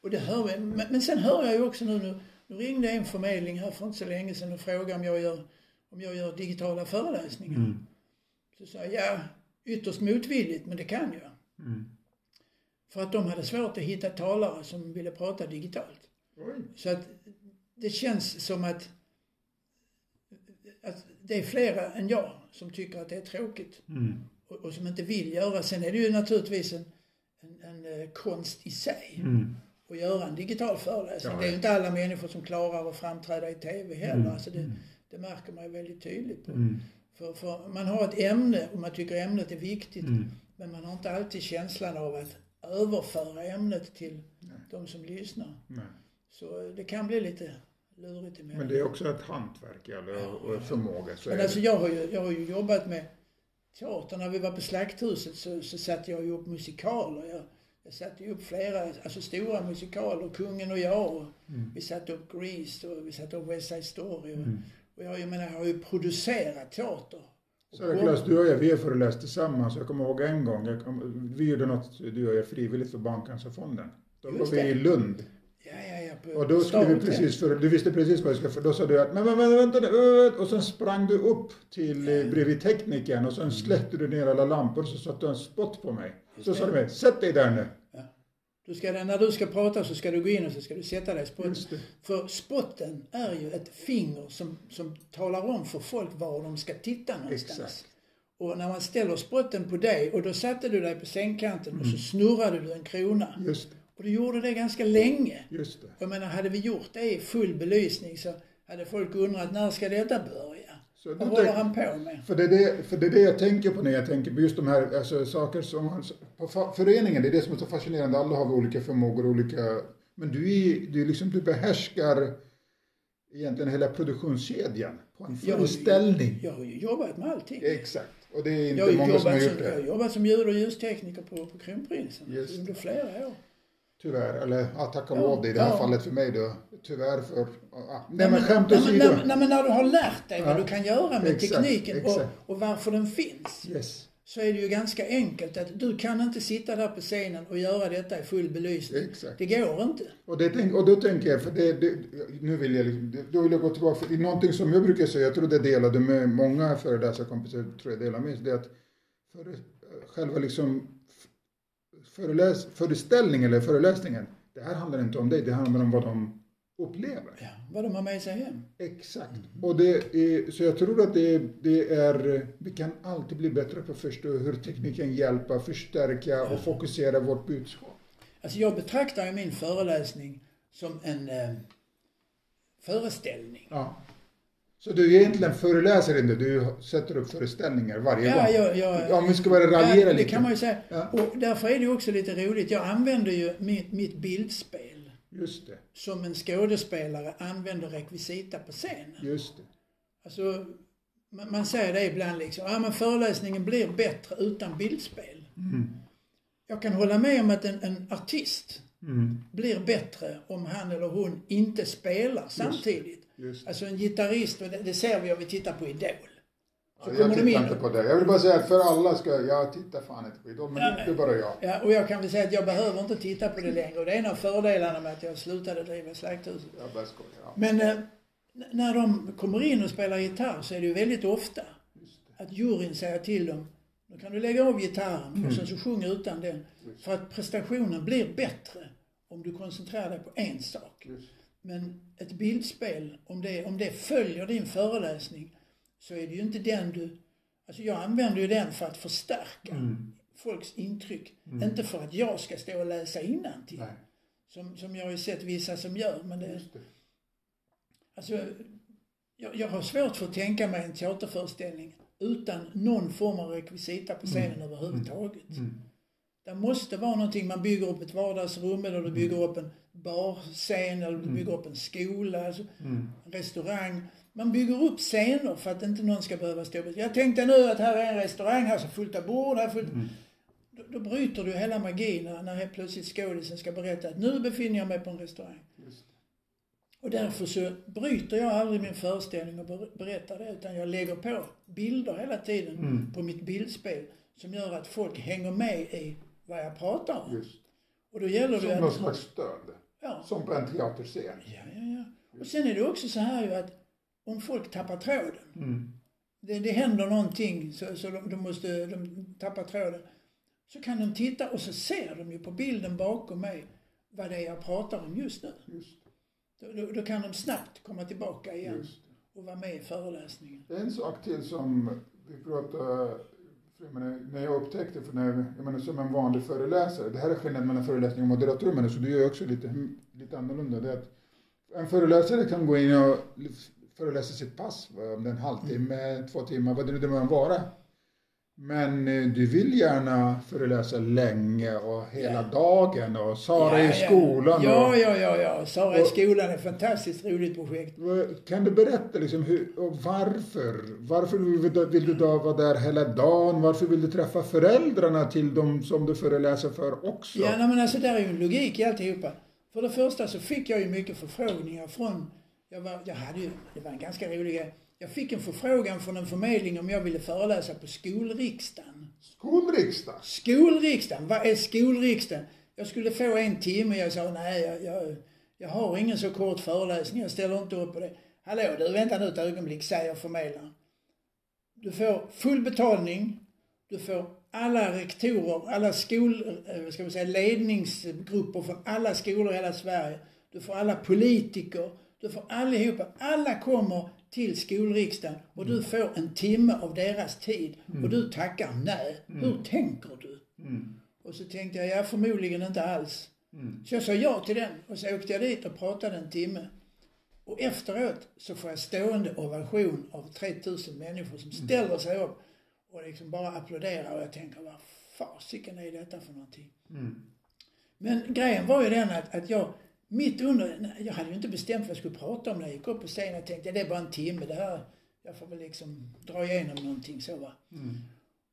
Och det hör vi. Men, men sen hör jag ju också nu, nu, nu ringde en förmedling här för inte så länge sedan och frågade om jag gör, om jag gör digitala föreläsningar. Mm. Så sa jag, ja, ytterst motvilligt, men det kan jag. Mm. För att de hade svårt att hitta talare som ville prata digitalt. Oj. Så att det känns som att, att det är flera än jag som tycker att det är tråkigt Mm. och, och som inte vill göra. Sen är det ju naturligtvis en, en, en eh, konst i sig Mm. att göra en digital föreläsning. Ja, Det är ja. ju inte alla människor som klarar att framträda i TV heller. Mm. Alltså det, det märker man ju väldigt tydligt på. Mm. För, för man har ett ämne och man tycker ämnet är viktigt. Mm. Men man har inte alltid känslan av att överföra ämnet till Nej. de som lyssnar. Nej. Så det kan bli lite, lurigt emellan. Men det är också ett hantverk eller, och och förmåga. Så Men alltså det. jag har ju, jag har ju jobbat med teater. När vi var på Slakthuset så, så satte jag ju upp musikaler. Jag, jag satte ju upp flera, alltså stora musikaler. Kungen och jag. Och Mm. Vi satte upp Grease och vi satte upp West Side Story. Och, och jag, jag menar, jag har ju producerat teater. Så det Claes, du och jag, vi har föreläst tillsammans. Jag kommer ihåg en gång, jag kom, vi gjorde något, du och jag, frivilligt för Barncancerfonden. Då var Just vi det. i Lund. Ja, ja, ja. Och då skulle vi precis, för, du visste precis vad jag skulle, för då sa du att, men, men, men vänta nu, och sen sprang du upp till eh, bredvid teknikern och sen släckte du ner alla lampor och så satte du en spott på mig. Så sa du mig, sätt dig där nu. Du ska, när du ska prata så ska du gå in och så ska du sätta dig i spotten. För spotten är ju ett finger som, som talar om för folk var de ska titta någonstans. Exakt. Och när man ställer spotten på dig och då satte du dig på sängkanten och Mm. så snurrade du en krona. Just det, Och du gjorde det ganska länge. just det. Jag menar, hade vi gjort det i full belysning så hade folk undrat när ska detta börja? Så Vad håller han på med? För det, är det, för det är det jag tänker på när jag tänker på just de här alltså, saker som... På föreningen, det är det som är så fascinerande. Alla har vi olika förmågor och olika... Men du, är, du, liksom, du behärskar egentligen hela produktionskedjan på en Jag har ju- föreställning. Jag har ju jobbat med allting. Exakt. Och det är Jag inte många som har gjort som, jag har det. jobbat som ljud och ljustekniker på, på Kronprinsen under flera år. Tyvärr. Eller ja, tack och Ja, lov det i det här ja. fallet för mig då. Tyvärr för... Ja. Nej men skämt åsido. nej, nej, men när du har lärt dig vad Ja. du kan göra med Exakt, tekniken och, exakt. och varför den finns. Yes. Så är det ju ganska enkelt att du kan inte sitta där på scenen och göra detta i full belysning. Exakt. Det går inte. Och, det, och då tänker jag, för det, det, nu vill jag, liksom, då vill jag gå tillbaka, för någonting som jag brukar säga, jag tror det delade med många föreläsarkompisar, tror jag delar med det är att för, själva liksom föreläs, föreställningen eller föreläsningen, det här handlar inte om dig, det handlar om vad de upplever. Ja, vad de har med sig hem. Exakt. Och det är, så jag tror att det, det är, vi kan alltid bli bättre på att förstå hur tekniken hjälper, förstärka och fokusera vårt budskap. Alltså jag betraktar ju min föreläsning som en eh, föreställning. Ja. Så du är egentligen föreläser inte, du sätter upp föreställningar varje Ja, gång? jag, jag, Ja, om vi ska bara raljera ja, det lite. kan man ju säga. Ja. Och därför är det ju också lite roligt. Jag använder ju mitt, mitt bildspel Just det, som en skådespelare använder rekvisita på scenen. just det. Alltså, man, man säger det ibland liksom, ja men föreläsningen blir bättre utan bildspel. Mm. Jag kan hålla med om att en, en artist Mm. blir bättre om han eller hon inte spelar samtidigt. Alltså en gitarrist, och det, det ser vi om vi tittar på Idol. Så Ja, jag tittar in inte på det. Jag vill bara säga att för alla ska, jag tittar fan inte på Idol, men Ja, är bara jag. Ja, och jag kan väl säga att jag behöver inte titta på det längre. Och det är en av fördelarna med att jag slutade driva Slakthuset. Jag bara skojar. Ja. Men eh, när de kommer in och spelar gitarr så är det ju väldigt ofta att juryn säger till dem, nu kan du lägga av gitarren och sen så sjung utan den. För att prestationen blir bättre om du koncentrerar dig på en sak. Just. Men ett bildspel, om det, om det följer din föreläsning så är det ju inte den du... Alltså jag använder ju den för att förstärka Mm. folks intryck. Inte för att jag ska stå och läsa innantill. Nej, Som, som jag har ju sett vissa som gör. Men det, det. alltså, jag, jag har svårt för att tänka mig en teaterföreställning utan någon form av rekvisita på scenen överhuvudtaget. Mm. Det måste vara någonting, man bygger upp ett vardagsrum eller du bygger upp en barscen eller du bygger upp en skola, alltså, Mm. en restaurang. Man bygger upp scener för att inte någon ska behöva stå Jag tänkte nu att här är en restaurang, här är så fullt av bord, här är fullt... Då, då bryter du hela magin när, när helt plötsligt skådisen ska berätta att nu befinner jag mig på en restaurang. Just. Och därför så bryter jag aldrig min föreställning och ber- berättar det utan jag lägger på bilder hela tiden Mm. på mitt bildspel som gör att folk hänger med i vad jag pratar om. Just. Och då gäller Som det någon att... slags stöd. Ja, Som på en teaterscen. ja, ja, ja. Och sen är det också så här ju att om folk tappar tråden. Mm. Det, det händer någonting så, så de, de måste de tappar tråden. Så kan de titta och så ser de ju på bilden bakom mig vad det är jag pratar om just nu. Just, Då, då, då kan de snabbt komma tillbaka igen och vara med i föreläsningen. En sak till som vi pratade, för jag menar, när jag upptäckte, för när, jag menar som en vanlig föreläsare, det här är skillnaden mellan föreläsning och moderator, men så du gör också lite, lite annorlunda. Det är att en föreläsare kan gå in och föreläsa sitt pass, om det är en halvtimme, två timmar, vad det nu må vara. Men eh, du vill gärna föreläsa länge och hela Ja. dagen och Sara Ja, i skolan. Ja, och, ja, ja, ja. Sara i och- skolan är ett fantastiskt roligt projekt. Kan du berätta liksom hur, och varför? Varför vill du, då vara där hela dagen? Varför vill du träffa föräldrarna till de som du föreläser för också? Ja, nej, men alltså där är ju en logik i alltihopa. För det första så fick jag ju mycket förfrågningar från, jag, var, jag hade ju, det var en ganska rolig grej. Jag fick en förfrågan från en förmedling om jag ville föreläsa på skolriksdagen. Skolriksdag? Skolriksdagen, vad är skolriksdagen? Jag skulle få en timme, jag sa nej, jag, jag, jag har ingen så kort föreläsning, jag ställer inte upp på det. Hallå du, vänta nu ett ögonblick, säger förmedlaren. Du får full betalning, du får alla rektorer, alla skol, eh, ska man säga, ledningsgrupper från alla skolor i hela Sverige. Du får alla politiker, du får allihopa. Alla kommer till skolriksdagen och du får en timme av deras tid och du tackar nej. Hur tänker du? Och så tänkte jag, ja förmodligen inte alls. Så jag sa ja till den och så åkte jag dit och pratade en timme. Och efteråt så får jag stående ovation av 3000 människor som ställer sig upp och liksom bara applåderar och jag tänker, vad fasiken är detta för någonting? Men grejen var ju den att, att jag mitt under, jag hade ju inte bestämt vad jag skulle prata om när jag gick upp på scenen. Jag tänkte, det är bara en timme, det här, jag får väl liksom dra igenom någonting så va.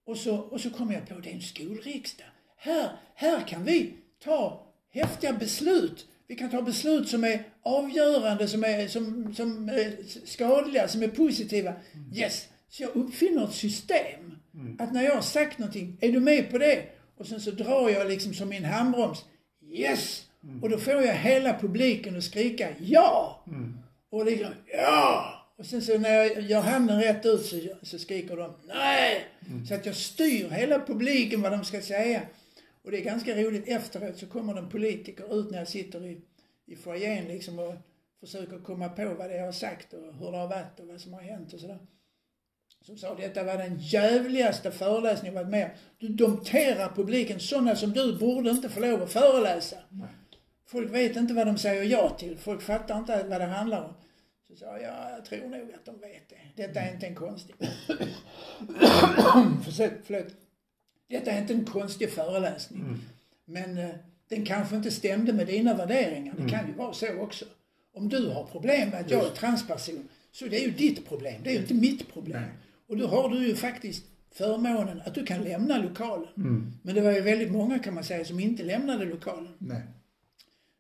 Och så, och så kom jag på, det är en skolriksdag. Här, här kan vi ta häftiga beslut. Vi kan ta beslut som är avgörande, som är som, som är skadliga, som är positiva. Yes! Så jag uppfinner ett system. Att när jag har sagt någonting, är du med på det? Och sen så drar jag liksom som min handbroms. Yes! Och då får jag hela publiken att skrika ja! Och liksom ja! Och sen så när jag gör handen rätt ut så, så skriker de nej! Så att jag styr hela publiken vad de ska säga. Och det är ganska roligt efteråt så kommer en politiker ut när jag sitter i, i foajén liksom och försöker komma på vad det är jag har sagt och hur det har varit och vad som har hänt och sådär. Som sa detta var den jävligaste föreläsningen jag varit med om. Du dompterar publiken, sådana som du borde inte få lov att föreläsa. Folk vet inte vad de säger ja till. Folk fattar inte vad det handlar om. Så sa jag, ja, jag tror nog att de vet det. Detta är inte en konstig... Försök, förlåt. Detta är inte en konstig föreläsning. Men eh, den kanske inte stämde med dina värderingar. Det kan ju vara så också. Om du har problem med att jag är transperson, så det är ju ditt problem. Det är ju inte mitt problem. Och då har du ju faktiskt förmånen att du kan lämna lokalen. Men det var ju väldigt många kan man säga som inte lämnade lokalen. Nej.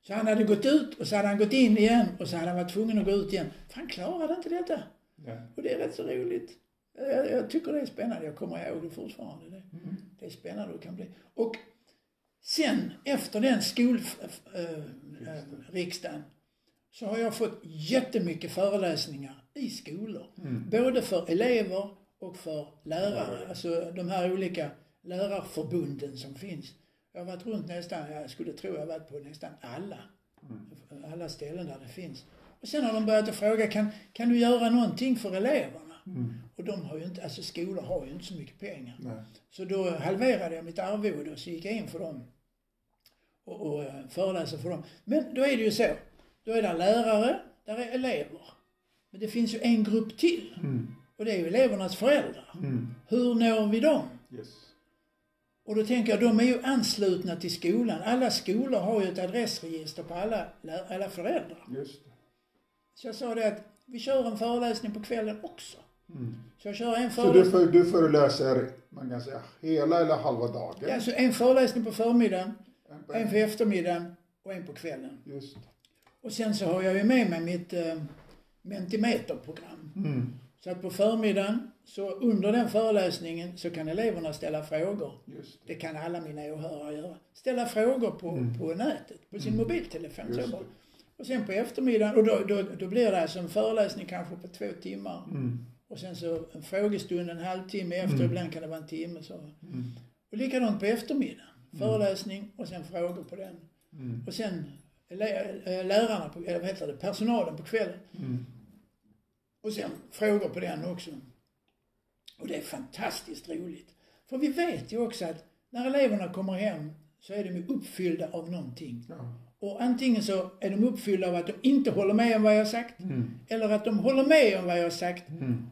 Så han hade gått ut och så hade han gått in igen och så hade han varit tvungen att gå ut igen. För han klarade inte detta. Nej. Och det är rätt så roligt. Jag, jag tycker det är spännande. Jag kommer ihåg det fortfarande. Det, det är spännande det kan bli. Och sen efter den skolriksdagen så har jag fått jättemycket föreläsningar i skolor. Både för elever och för lärare. Alltså de här olika lärarförbunden som finns. Jag har varit runt nästan, jag skulle tro jag har varit på nästan alla. Alla ställen där det finns. Och sen har de börjat att fråga, kan, kan du göra någonting för eleverna? Och de har ju inte, alltså skolor har ju inte så mycket pengar. Nej. Så då halverade jag mitt arvode och så gick jag in för dem. Och, och eh, föreläser för dem. Men då är det ju så. Då är det lärare, där är elever. Men det finns ju en grupp till. Och det är ju elevernas föräldrar. Hur når vi dem? Yes. Och då tänker jag, de är ju anslutna till skolan. Alla skolor har ju ett adressregister på alla, alla föräldrar. Just det. Så jag sa det att vi kör en föreläsning på kvällen också. Så jag kör en Så du, föreläsning, för, du föreläser, man kan säga, hela eller halva dagen? alltså en föreläsning på förmiddagen, en på eftermiddagen och en på kvällen. Just det. Och sen så har jag ju med mig mitt eh, Mentimeterprogram. Så att på förmiddagen, så under den föreläsningen så kan eleverna ställa frågor. Just det. Det kan alla mina åhörare göra. Ställa frågor på, på nätet, på sin mobiltelefon. Så bara. Och sen på eftermiddagen, och då, då, då blir det alltså en föreläsning kanske på två timmar. Och sen så en frågestund en halvtimme efter, ibland kan det vara en timme. Så. Och likadant på eftermiddagen. Föreläsning och sen frågor på den. Och sen äh, lärarna, på, eller vad heter det, personalen på kvällen. Och sen frågor på den också. Och det är fantastiskt roligt. För vi vet ju också att när eleverna kommer hem så är de uppfyllda av någonting. Ja. Och antingen så är de uppfyllda av att de inte håller med om vad jag har sagt. Eller att de håller med om vad jag har sagt.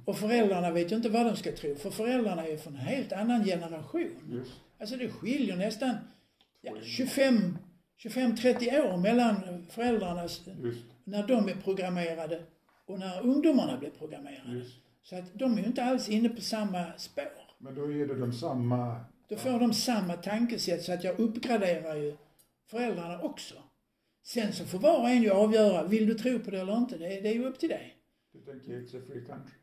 Och föräldrarna vet ju inte vad de ska tro. För föräldrarna är från en helt annan generation. Just. Alltså det skiljer nästan ja, 25, 25-30 år mellan föräldrarnas, när de är programmerade och när ungdomarna blir programmerade. Just. Så att de är ju inte alls inne på samma spår. Men då ger det dem samma... Då får de samma tankesätt så att jag uppgraderar ju föräldrarna också. Sen så får var och en ju avgöra, vill du tro på det eller inte? Det, det är ju upp till dig. Du tänker it's a free country.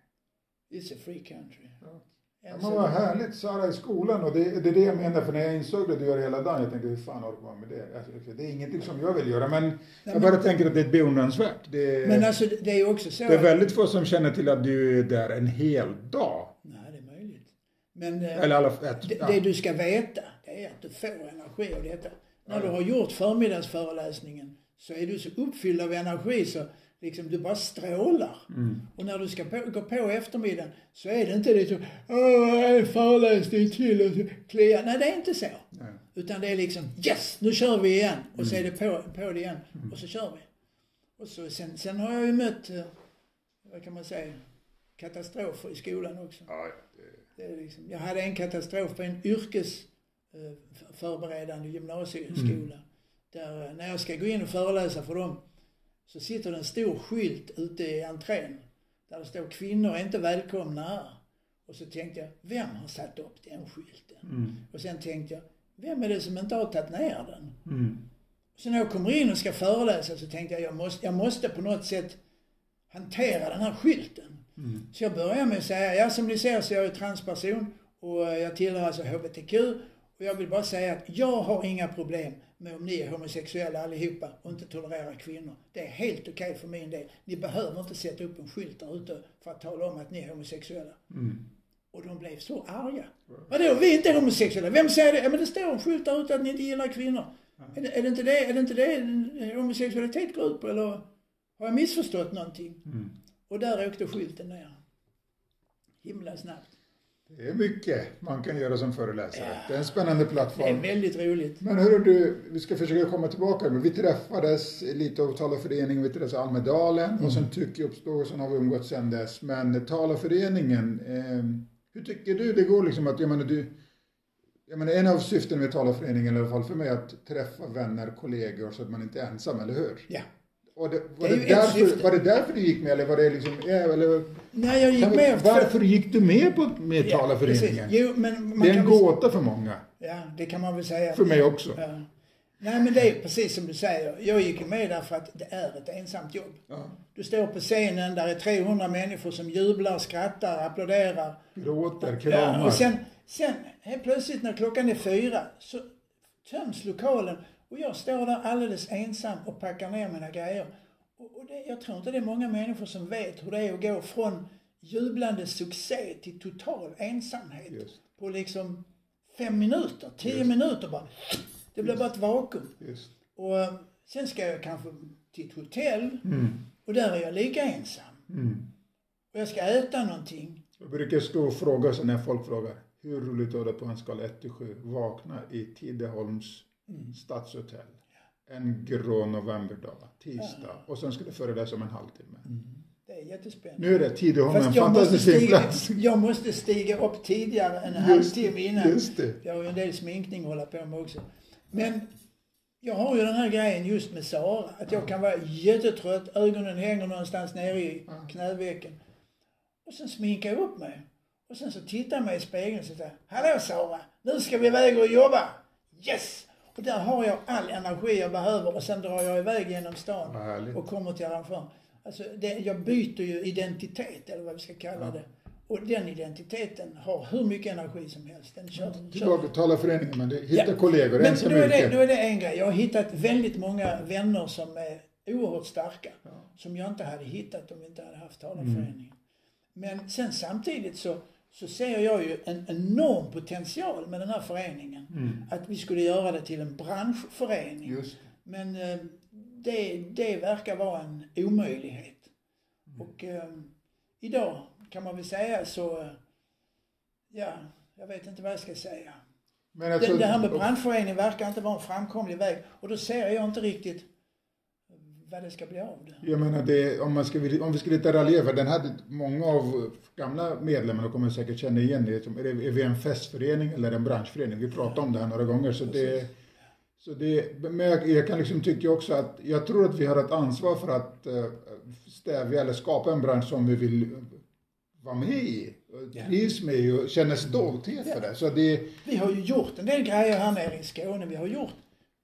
It's a free country. Ja. Ja, men vad härligt Sara i skolan och det, det är det jag menar för när jag insåg det du gör hela dagen jag tänkte hur fan orkar man med det? Alltså, det är ingenting som jag vill göra men jag bara tänker att det är beundransvärt. Det, Men alltså det är ju också så det är att- väldigt få som känner till att du är där en hel dag. Nej, det är möjligt. Men eh, Eller alla ett, det, ja. det du ska veta, det är att du får energi av detta. När du har gjort förmiddagsföreläsningen så är du så uppfylld av energi så liksom du bara strålar. Mm. Och när du ska på, gå på eftermiddagen så är det inte så, åh, en föreläsning till och så klia. Nej, det är inte så. Nej. Utan det är liksom, yes, nu kör vi igen. Och så är det på, på det igen. Och så kör vi. Och så, sen, sen har jag ju mött, eh, vad kan man säga, katastrofer i skolan också. Ja, det, Det är liksom, jag hade en katastrof på en yrkesförberedande gymnasieskola. Där eh, när jag ska gå in och föreläsa för dem så sitter det en stor skylt ute i entrén. Där det står kvinnor är inte välkomna här. Och så tänkte jag, vem har satt upp den skylten? mm. Och sen tänkte jag, vem är det som inte har tagit ner den? Mm. Så när jag kommer in och ska föreläsa så tänkte jag, jag måste, jag måste på något sätt hantera den här skylten. Mm. Så jag börjar med att säga, ja som ni ser så är jag transperson och jag tillhör alltså HBTQ. Och jag vill bara säga att jag har inga problem med om ni är homosexuella allihopa och inte tolererar kvinnor. Det är helt okej för min del. Ni behöver inte sätta upp en skylt där ute för att tala om att ni är homosexuella. Mm. Och de blev så arga. Vadå, vi är inte homosexuella? Vem säger det? Ja men det står en skylt där ute att ni inte gillar kvinnor. Är, det, är, det inte det, är det inte det homosexualitet går ut på eller har jag missförstått någonting? Mm. Och där åkte skylten ner. Himla snabbt. Det är mycket man kan göra som föreläsare. Det är en spännande Det är plattform. väldigt roligt. Men hörru du, vi ska försöka komma tillbaka. Men vi träffades lite av Talarföreningen, vi träffades i Almedalen och sen Tycke uppstod och sen har vi umgåtts sen dess. Men Talarföreningen, eh, hur tycker du det går liksom att, jag menar du, jag menar en av syften med Talarföreningen i alla fall för mig är att träffa vänner, kollegor så att man inte är ensam, eller hur? Ja. Och det, var, Det det därför, var det därför du gick med eller var det liksom, ja, eller, Nej, jag gick kan med. varför gick du med på med Ja. Jo, men det är en gåta för många. Ja, det kan man väl säga. För mig också. Ja. Nej, men det är precis som du säger. Jag gick med därför att det är ett ensamt jobb. Ja. Du står på scenen, där är 300 människor som jublar, skrattar, applåderar. Gråter, Ja, kramar. och sen, sen helt plötsligt när klockan är fyra så töms lokalen och jag står där alldeles ensam och packar ner mina grejer. Och, det, jag tror inte det är många människor som vet hur det är att gå från jublande succé till total ensamhet Just. på liksom fem minuter, tio minuter bara. Det blir bara ett vakuum. Just. Och eh, sen ska jag kanske till ett hotell Mm. och där är jag lika ensam. Mm. Och jag ska äta någonting. Jag brukar stå och fråga så när folk frågar hur roligt var det på en skala 1 till 7? Vakna i Tidaholms Mm. stadshotell en grå novemberdag, tisdag. Och sen ska du föreläsa om en halvtimme. Det är jättespännande. Nu är det Tidaholm en fin stiga, plats. jag måste stiga upp tidigare än en halvtimme innan. just det. Jag har ju en del sminkning att hålla på med också. Men jag har ju den här grejen just med Sara. Att jag kan vara jättetrött, ögonen hänger någonstans nere i knävecken. Och sen sminkar jag upp mig. Och sen så tittar jag mig i spegeln och säger Hallå Sara, nu ska vi iväg och jobba. Yes! Och där har jag all energi jag behöver och sen drar jag iväg genom stan och kommer till arrangören. Alltså det, jag byter ju identitet eller vad vi ska kalla det. Och den identiteten har hur mycket energi som helst. Den kör, kör. Tillbaka till talarföreningen, men hitta Ja. kollegor, Men då är, det, då är det en grej. Jag har hittat väldigt många vänner som är oerhört starka. Som jag inte hade hittat om vi inte hade haft talarföreningen. Men sen samtidigt så, så ser jag ju en enorm potential med den här föreningen. Att vi skulle göra det till en branschförening. Just. Men eh, det, det verkar vara en omöjlighet. Och eh, idag kan man väl säga så, eh, ja, jag vet inte vad jag ska säga. Men alltså, Det, det här med brandförening verkar inte vara en framkomlig väg. Och då ser jag inte riktigt vad det ska bli av det. Jag menar, det, om, man ska, om vi ska lite raljera, för den hade många av gamla medlemmarna kommer säkert känna igen det. Är, det, är vi en festförening eller en branschförening? Vi pratade om det här några gånger. Så det, så det, men jag, jag kan liksom tycka också att jag tror att vi har ett ansvar för att uh, stävja eller skapa en bransch som vi vill vara med i, trivs med och känner stolthet för det. Så det. Vi har ju gjort en del grejer här nere i Skåne. Vi har gjort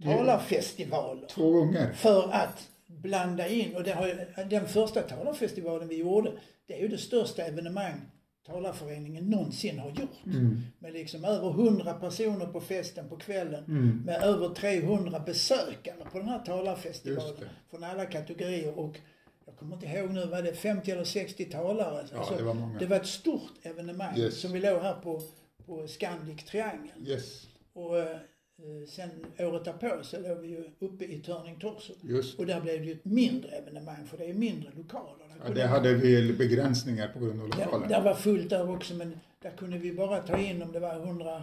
talarfestivaler. Två gånger. För att blanda in, och det har, den första talarfestivalen vi gjorde, det är ju det största evenemang talarföreningen någonsin har gjort. Mm. Med liksom över 100 personer på festen på kvällen. Mm. Med över 300 besökare på den här talarfestivalen. Från alla kategorier. Och jag kommer inte ihåg nu, var det 50 eller 60 talare? Ja, alltså, det var många. Det var ett stort evenemang yes. som vi låg här på, på Scandic Triangeln. Yes. Och eh, sen året därpå så låg vi ju uppe i Turning Torso. Och där blev det ju ett mindre evenemang för det är mindre lokaler. Ja, det hade vi begränsningar på grund av lokalen. Ja, där var fullt där också men där kunde vi bara ta in om det var 100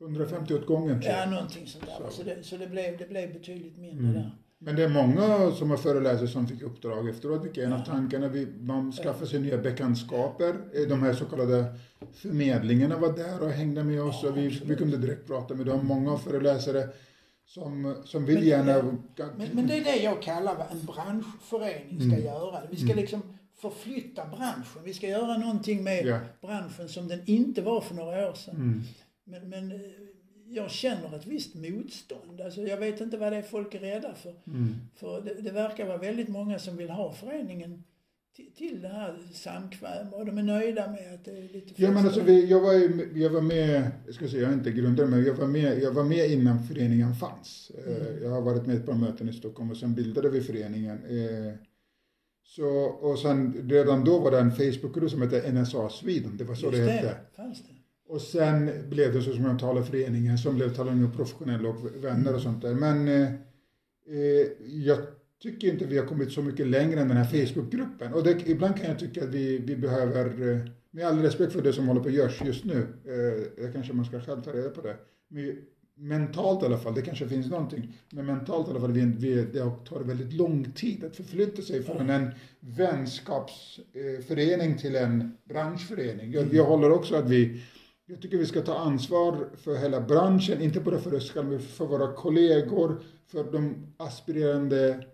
150 åt gången. Ja, någonting sånt där. Så, så, det, så det, blev, det blev betydligt mindre mm. där. Men det är många som har föreläsare som fick uppdrag efteråt, vilket är en av tankarna. Vi, man skaffar sig nya bekantskaper. Eh, de här så kallade förmedlingarna var där och hängde med oss och vi, vi kunde direkt prata med dem. Många föreläsare som, som vill men, gärna... Men, men, det är det jag kallar vad en branschförening ska mm. göra. Vi ska mm. liksom förflytta branschen. Vi ska göra någonting med ja. branschen som den inte var för några år sedan. Mm. Men, men jag känner ett visst motstånd. Alltså jag vet inte vad det är folk är rädda för. Mm. För det, det, verkar vara väldigt många som vill ha föreningen till, till det här samkväm och de är nöjda med att det är lite Ja men alltså vi, jag, var, jag var med, jag ska säga jag är inte grundare men jag var med, jag var med innan föreningen fanns. Eh, mm. Jag har varit med på ett par möten i Stockholm och sen bildade vi föreningen. Eh, så, och sen redan då var det en Facebookgrupp som hette NSA Sweden, det var så Just det, det hette. Fanns det. Och sen blev det så småningom talarföreningen som blev Talang professionella och vänner och sånt där. Men eh, eh, jag tycker inte vi har kommit så mycket längre än den här Facebookgruppen. Och det, ibland kan jag tycka att vi, vi behöver, eh, med all respekt för det som håller på att görs just nu, eh, kanske man ska själv ta reda på det. Men mentalt i alla fall, det kanske finns någonting, men mentalt i alla fall, vi, vi, det tar väldigt lång tid att förflytta sig från en vänskapsförening eh, till en branschförening. Jag, jag håller också att vi jag tycker vi ska ta ansvar för hela branschen, inte bara för oss själva, för våra kollegor, för de aspirerande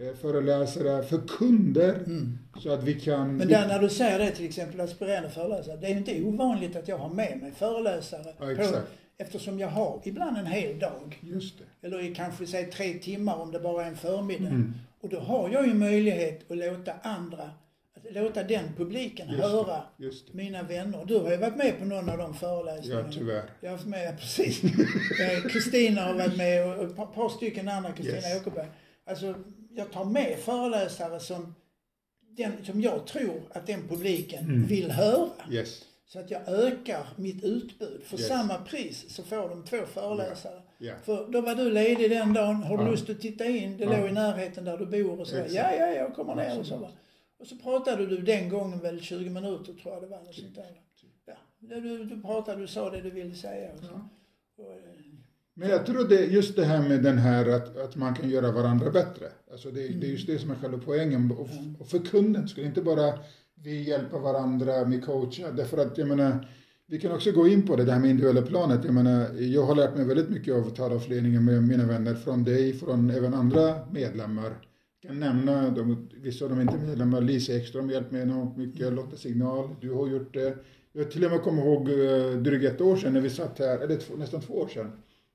eh, föreläsare, för kunder. Mm. Så att vi kan... Men där när du säger det till exempel aspirerande föreläsare, det är inte ovanligt att jag har med mig föreläsare. Ja. På, eftersom jag har ibland en hel dag. Just det. Eller kanske säg tre timmar om det bara är en förmiddag. Mm. Och då har jag ju möjlighet att låta andra låta den publiken just höra det, mina vänner. Du har ju varit med på någon av de föreläsningarna. Ja, tyvärr. Jag har varit med, precis. Kristina har varit med och ett par, stycken andra, Kristina yes. Åkerberg. Alltså, jag tar med föreläsare som, den, som jag tror att den publiken mm. vill höra. Yes. Så att jag ökar mitt utbud. För yes. samma pris så får de två föreläsare. Yeah. Yeah. För då var du ledig den dagen, har du ja. lust att titta in? Det ja. låg i närheten där du bor och så. Exakt. Ja, ja, jag kommer ner och så. Och så pratade du den gången väl 20 minuter tror jag det var. Något sånt där. Ja, du, du pratade, du sa det du ville säga. Och så. Och, eh, men jag tror det just det här med den här att, att man kan göra varandra bättre. Alltså det, mm. det är just det som är själva poängen. Och, och för kunden skulle inte bara vi hjälpa varandra med coacha. Därför att jag menar, vi kan också gå in på det, det här med individuella planet. Jag menar, jag har lärt mig väldigt mycket av talarföreningen med mina vänner, från dig, från även andra medlemmar kan nämna, de, vissa av dem är inte medlemmar, Lisa Ekström har hjälpt mig enormt mycket, Lotta Signal, du har gjort det. Jag till och med kommer ihåg uh, drygt ett år sedan när vi satt här, eller två, nästan två år sedan.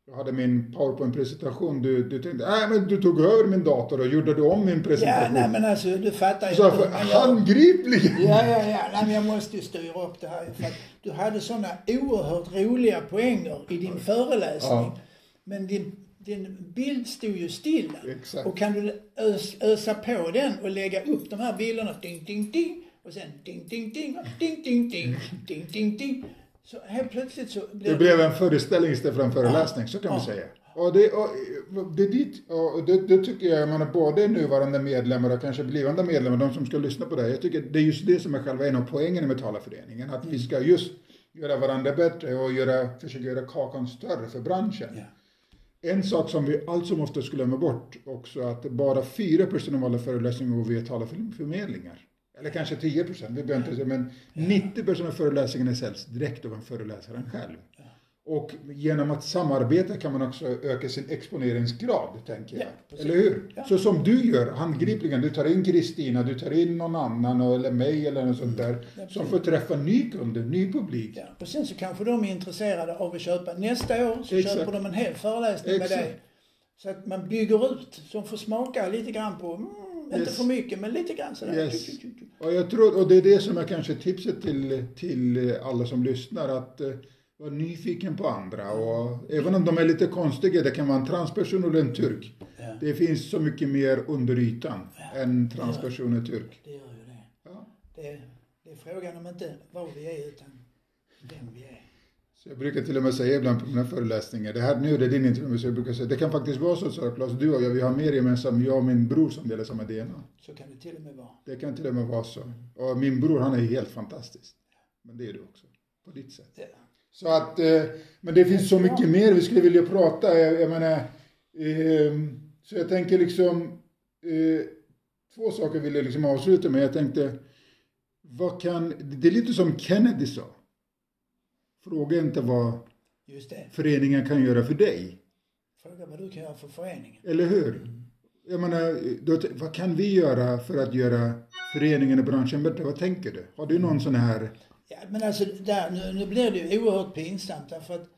Jag hade min powerpoint-presentation, du, du tänkte, nej men du tog över min dator och gjorde du om min presentation. Ja, nej men alltså du fattar ju. Så för, handgripligen! Ja, ja, ja, nej men jag måste ju styra upp det här för att du hade sådana oerhört roliga poänger i din föreläsning. Ja. Men din din bild stod ju stilla. Exakt. Och kan du ös, ösa på den och lägga upp de här bilderna, ding, ding, ding, och sen ding, ding, ding, ding, ding, ding, ding, ding, ding. Så helt plötsligt så blev det... blev en föreställning istället för en föreläsning, så kan man säga. Och det, och, det, dit, och det, det tycker jag, man både nuvarande medlemmar och kanske blivande medlemmar, de som ska lyssna på det här, jag tycker det är just det som är själva en av poängen med talarföreningen, att vi ska just göra varandra bättre och göra, försöka göra kakan större för branschen. Ja. En sak som vi allt som ofta skulle glömma bort också att bara 4 av alla föreläsningar går via talarförmedlingar. Eller kanske 10 procent, vi behöver inte säga, men 90% av föreläsningarna säljs direkt av en föreläsaren själv. Och genom att samarbeta kan man också öka sin exponeringsgrad, tänker jag. Ja, eller hur? Ja. Så som du gör handgripligen, du tar in Kristina, du tar in någon annan eller mig eller något sånt där, Ja, som får träffa ny kunder, ny publik. Och sen så kanske de är intresserade av att köpa. Nästa år så Exakt. köper de en hel föreläsning Exakt. med dig. Så att man bygger ut, så de får smaka lite grann på, mm, inte Yes. för mycket, men lite grann sådär. Yes. Och jag tror, och det är det som är kanske tipset till, till alla som lyssnar, att eh, vara nyfiken på andra. Och även om de är lite konstiga, det kan vara en transperson eller en turk. Ja. Det finns så mycket mer under ytan än transperson och turk. Det gör ju det. Ja. det. Det är frågan om inte vad vi är utan vem vi är. Så jag brukar till och med säga ibland på mina föreläsningar, det här nu är det din intervju, så jag brukar säga, det kan faktiskt vara så, så Claes, du och jag, vi har mer gemensamt, jag och min bror som delar samma DNA. Så kan det till och med vara. Det kan till och med vara så. Och min bror, han är helt fantastisk. Men det är du också, på ditt sätt. Ja. Så att, eh, men det finns så mycket mer vi skulle vilja prata. Jag, jag menar, eh, så jag tänker liksom, eh, två saker vill jag liksom avsluta med. Jag tänkte, vad kan, det är lite som Kennedy sa. Fråga inte vad föreningen kan göra för dig. Fråga vad du kan göra för föreningen. Eller hur? Jag menar, då, vad kan vi göra för att göra föreningen och branschen bättre? Vad tänker du? Har du någon sån här... Ja, men alltså där, nu, nu blir det ju oerhört pinsamt därför att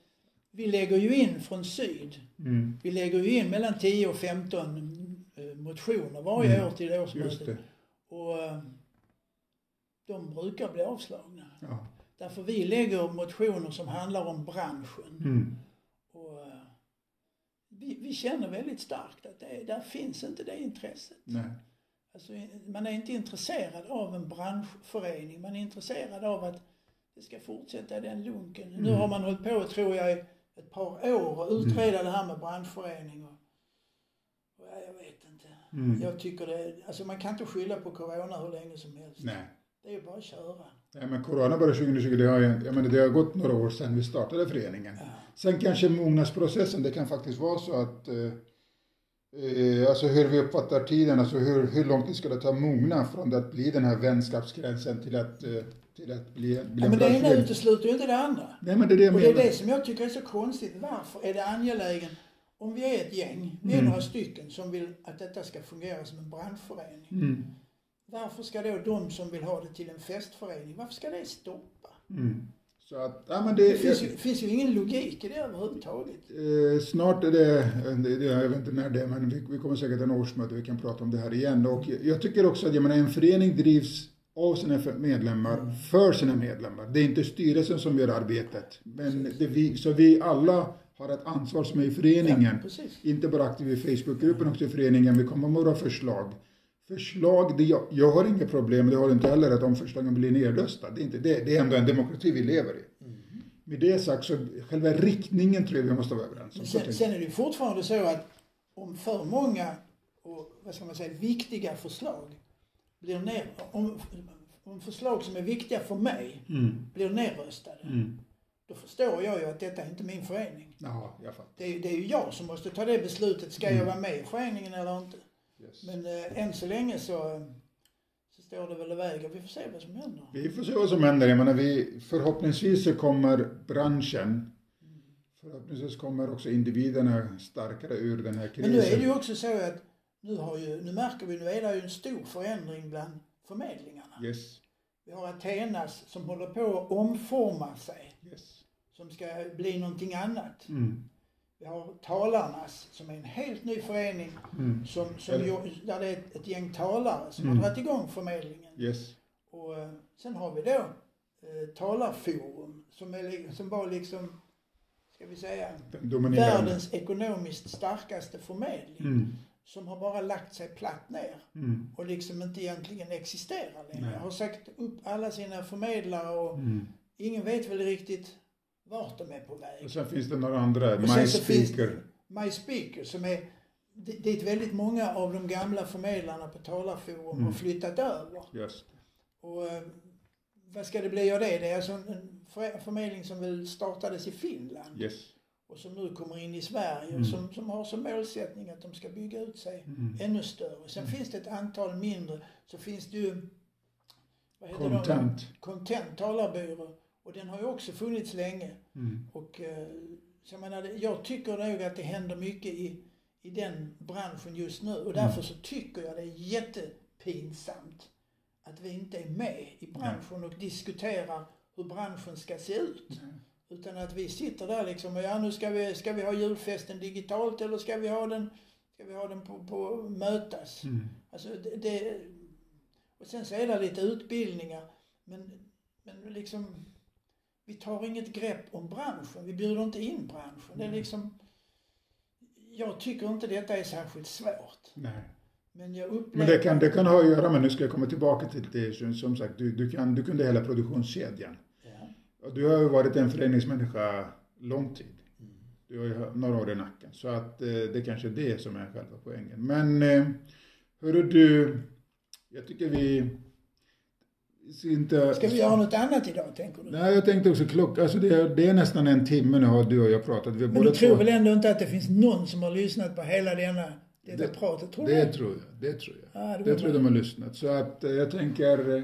vi lägger ju in från syd. Mm, Vi lägger ju in mellan 10 och 15 eh, motioner varje Mm, år till årsmötet. Och eh, de brukar bli avslagna. Ja. Därför vi lägger motioner som handlar om branschen. Mm, Och eh, vi, vi känner väldigt starkt att det, där finns inte det intresset. nej. Alltså, man är inte intresserad av en branschförening. Man är intresserad av att det ska fortsätta i den lunken. Nu Mm. har man hållit på, tror jag, ett par år och utreda det här med branschförening. Och, och ja, jag vet inte. Mm. Jag tycker det, alltså man kan inte skylla på corona hur länge som helst. Nej. Det är bara att köra. Nej, men corona började 2020, det har, jag menar, det har gått några år sedan vi startade föreningen. Ja. Sen kanske mognadsprocessen, det kan faktiskt vara så att eh, alltså hur vi uppfattar tiden, alltså hur, hur lång tid ska det ta att mogna från att bli den här vänskapsgränsen till att, eh, till att bli, bli Ja, en men det ena utesluter ju inte det andra. Nej men det är det jag Och det är det som jag tycker är så konstigt. Varför är det angelägen, om vi är ett gäng, vi är Mm. några stycken som vill att detta ska fungera som en branschförening. Mm. Varför ska då de som vill ha det till en festförening, varför ska det stoppa? Mm. Så att, ja men det, Det finns ju, finns ju ingen logik i det överhuvudtaget. Eh, snart är det, det, jag vet inte när det är, men vi, vi kommer säkert en årsmöte, vi kan prata om det här igen. Och jag, jag tycker också att jag menar, en förening drivs av sina medlemmar, för sina medlemmar. Det är inte styrelsen som gör arbetet. Men vi, så vi alla har ett ansvar som är i föreningen. Ja. Inte bara aktiv i Facebookgruppen, också i föreningen. Vi kommer med våra förslag. Förslag, det, jag, jag har inga problem, det har inte heller att de förslagen blir nedröstade. Det är, inte det. det är ändå en demokrati vi lever i. Mm. Med det sagt så själva riktningen tror jag vi måste vara överens om. Sen, sen är det fortfarande så att om för många och vad ska man säga, viktiga förslag blir ner, om, om förslag som är viktiga för mig. Mm. blir nedröstade, Mm. då förstår jag ju att detta är inte min förening. Ja, jag fattar. Det är, det är ju jag som måste ta det beslutet. Ska Mm. jag vara med i föreningen eller inte? Yes. Men eh, än så länge så, så står det väl i vägen. Vi får se vad som händer. Vi får se vad som händer. Jag menar, vi, förhoppningsvis så kommer branschen, förhoppningsvis kommer också individerna starkare ur den här krisen. Men nu är det ju också så att nu, har ju, nu märker vi, nu är det ju en stor förändring bland förmedlingarna. Yes, Vi har Athenas som håller på att omforma sig, yes. som ska bli någonting annat. Mm. Vi har Talarnas som är en helt ny förening Mm. som, som Eller- ju, där det är ett, gäng talare som Mm. har dragit igång förmedlingen. Yes. Och eh, sen har vi då eh, Talarforum som, är, som var liksom, ska vi säga, världens ekonomiskt starkaste förmedling. Mm. Som har bara lagt sig platt ner Mm. och liksom inte egentligen existerar längre. Har sagt upp alla sina förmedlare och Mm. ingen vet väl riktigt vart de är på väg. Och sen finns det några andra, finns MySpeaker. My Speaker som är di- dit väldigt många av de gamla förmedlarna på Talarforum Mm. har flyttat över. Just. Och eh, vad ska det bli av det? Det är alltså en en för- förmedling som väl startades i Finland. Yes. och som nu kommer in i Sverige Mm. och som, som har som målsättning att de ska bygga ut sig Mm. ännu större. Sen finns det ett antal mindre, så finns det ju vad heter de? Content. Content talarbyrå och den har ju också funnits länge. Mm. Och eh, så jag, menar, jag tycker nog att det händer mycket i, i den branschen just nu och därför så tycker jag det är jättepinsamt att vi inte är med i branschen och diskuterar hur branschen ska se ut. Utan att vi sitter där liksom och ja nu ska vi, ska vi ha julfesten digitalt eller ska vi ha den, ska vi ha den på, på mötas? Mm. Alltså det, det, och sen så är det lite utbildningar. Men, men liksom, vi tar inget grepp om branschen. Vi bjuder inte in branschen. Det är liksom, jag tycker inte detta är särskilt svårt. Nej. Men jag upplever... Men det kan, det kan ha att göra med, nu ska jag komma tillbaka till det, som sagt, du, du, kan, du kunde hela produktionskedjan. Ja. Du har ju varit en föreningsmänniska lång tid. Du har ju några år i nacken. Så att eh, det kanske är det som är själva poängen. Men eh, hörru du, jag tycker vi inte... Ska vi göra något annat idag, tänker du? Nej, jag tänkte också klockan, alltså det, är- det är nästan en timme nu har du och jag pratat. Vi Men båda du tror två- väl ändå inte att det finns någon som har lyssnat på hela denna, detta Det- pratet? Tror du Det tror jag, det tror jag. Ja, det det tror jag de har lyssnat. Så att eh, jag tänker, eh,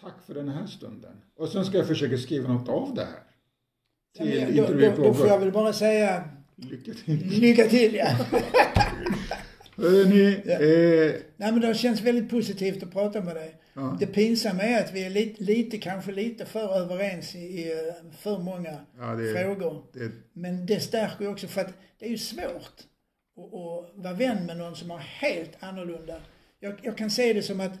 tack för den här stunden. Och sen ska jag försöka skriva något av det här. Ja, men Till jag- då, då, då får jag väl bara säga Lycka till. lycka till, ja. Hörrni, Ja. eh, Nej men det känns väldigt positivt att prata med dig. Ja, Det pinsamma är att vi är lite, lite kanske lite för överens i, i för många ja, det, frågor. det, Men det stärker ju också för att det är ju svårt att, att vara vän med någon som har helt annorlunda. Jag, jag kan se det som att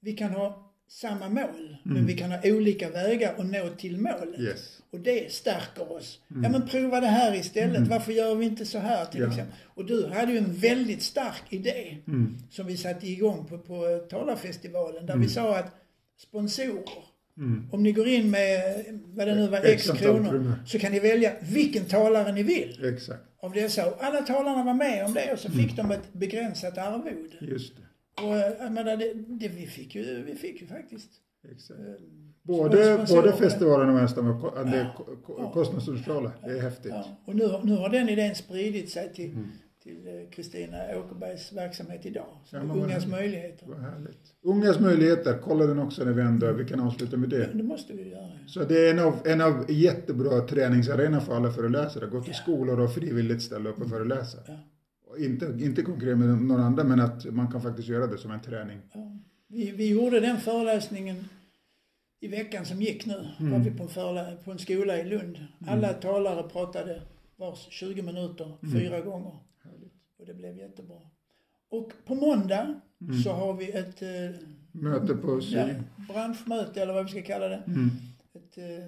vi kan ha samma mål, men vi kan ha olika vägar att nå till målet. yes. Och det stärker oss. Ja men prova det här istället. Varför gör vi inte så här till Ja. exempel? Och du hade ju en väldigt stark idé Mm. som vi satte igång på, på talarfestivalen där vi sa att sponsorer, Mm. om ni går in med vad det nu var, X kronor. så kan ni välja vilken talare ni vill Exakt, av dessa. Och alla talarna var med om det och så fick de ett begränsat arvode. just det. Och eh, jag menar, det, det, vi, fick ju, vi fick ju faktiskt Exakt. eh, Både, både festivalen och var ko- det är Ja. Ja. kostnadsneutrala. Det är häftigt. Ja, och nu, nu har den idén spridit sig till Mm. till eh, Kristina Åkerbergs verksamhet idag. Så Ja, ungas möjligheter. Vad härligt. Ungas möjligheter, kolla den också när vi ändå, vi kan avsluta med det. Det måste vi göra. Så det är en av, en av jättebra träningsarena för alla föreläsare. Gå till skolor och frivilligt ställa upp och föreläsa. Inte, inte konkurrera med någon annan, men att man kan faktiskt göra det som en träning. Ja. Vi, vi gjorde den föreläsningen i veckan som gick nu. Mm. Var vi på en, förelä- på en skola i Lund. Alla talare pratade vars 20 minuter, Mm. fyra gånger. Och det blev jättebra. Och på måndag Mm. så har vi ett eh, Möte på sy. ja, branschmöte eller vad vi ska kalla det. Mm. Ett eh,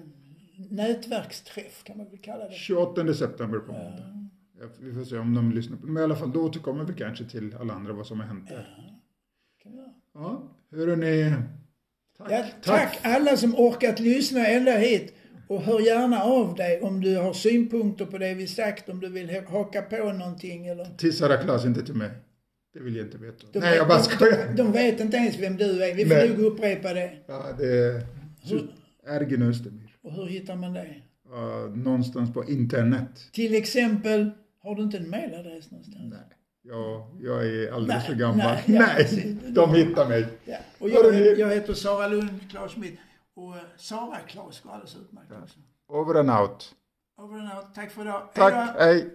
nätverksträff kan man väl kalla det. 28 september på måndag. Ja, vi får se om de lyssnar Men i alla fall, då återkommer vi kanske till alla andra vad som har hänt där. Kan vi göra. Ja, hörrni. Tack. Ja, tack alla som orkat lyssna ända hit. Och hör gärna av dig om du har synpunkter på det vi sagt, om du vill ha- haka på någonting eller... Till Sara Klas, inte till mig. Det vill jag inte veta. De, Nej, jag bara skojar. De, de vet inte ens vem du är. Vi får Nej. nog upprepa det. Ja, det är Ergin Östermyr. Och hur hittar man det? Ja, någonstans på internet. Till exempel, har du inte en mailadress någonstans? Nej, jag, jag är alldeles Nej, för gammal. nej, Nej, ja, de hittar mig. Ja. Och jag, jag heter Sara Lund, Claes Schmidt. Och eh, Sara Claes går alldeles utmärkt också. Over and out. Over and out. Tack för idag. Tack, hej.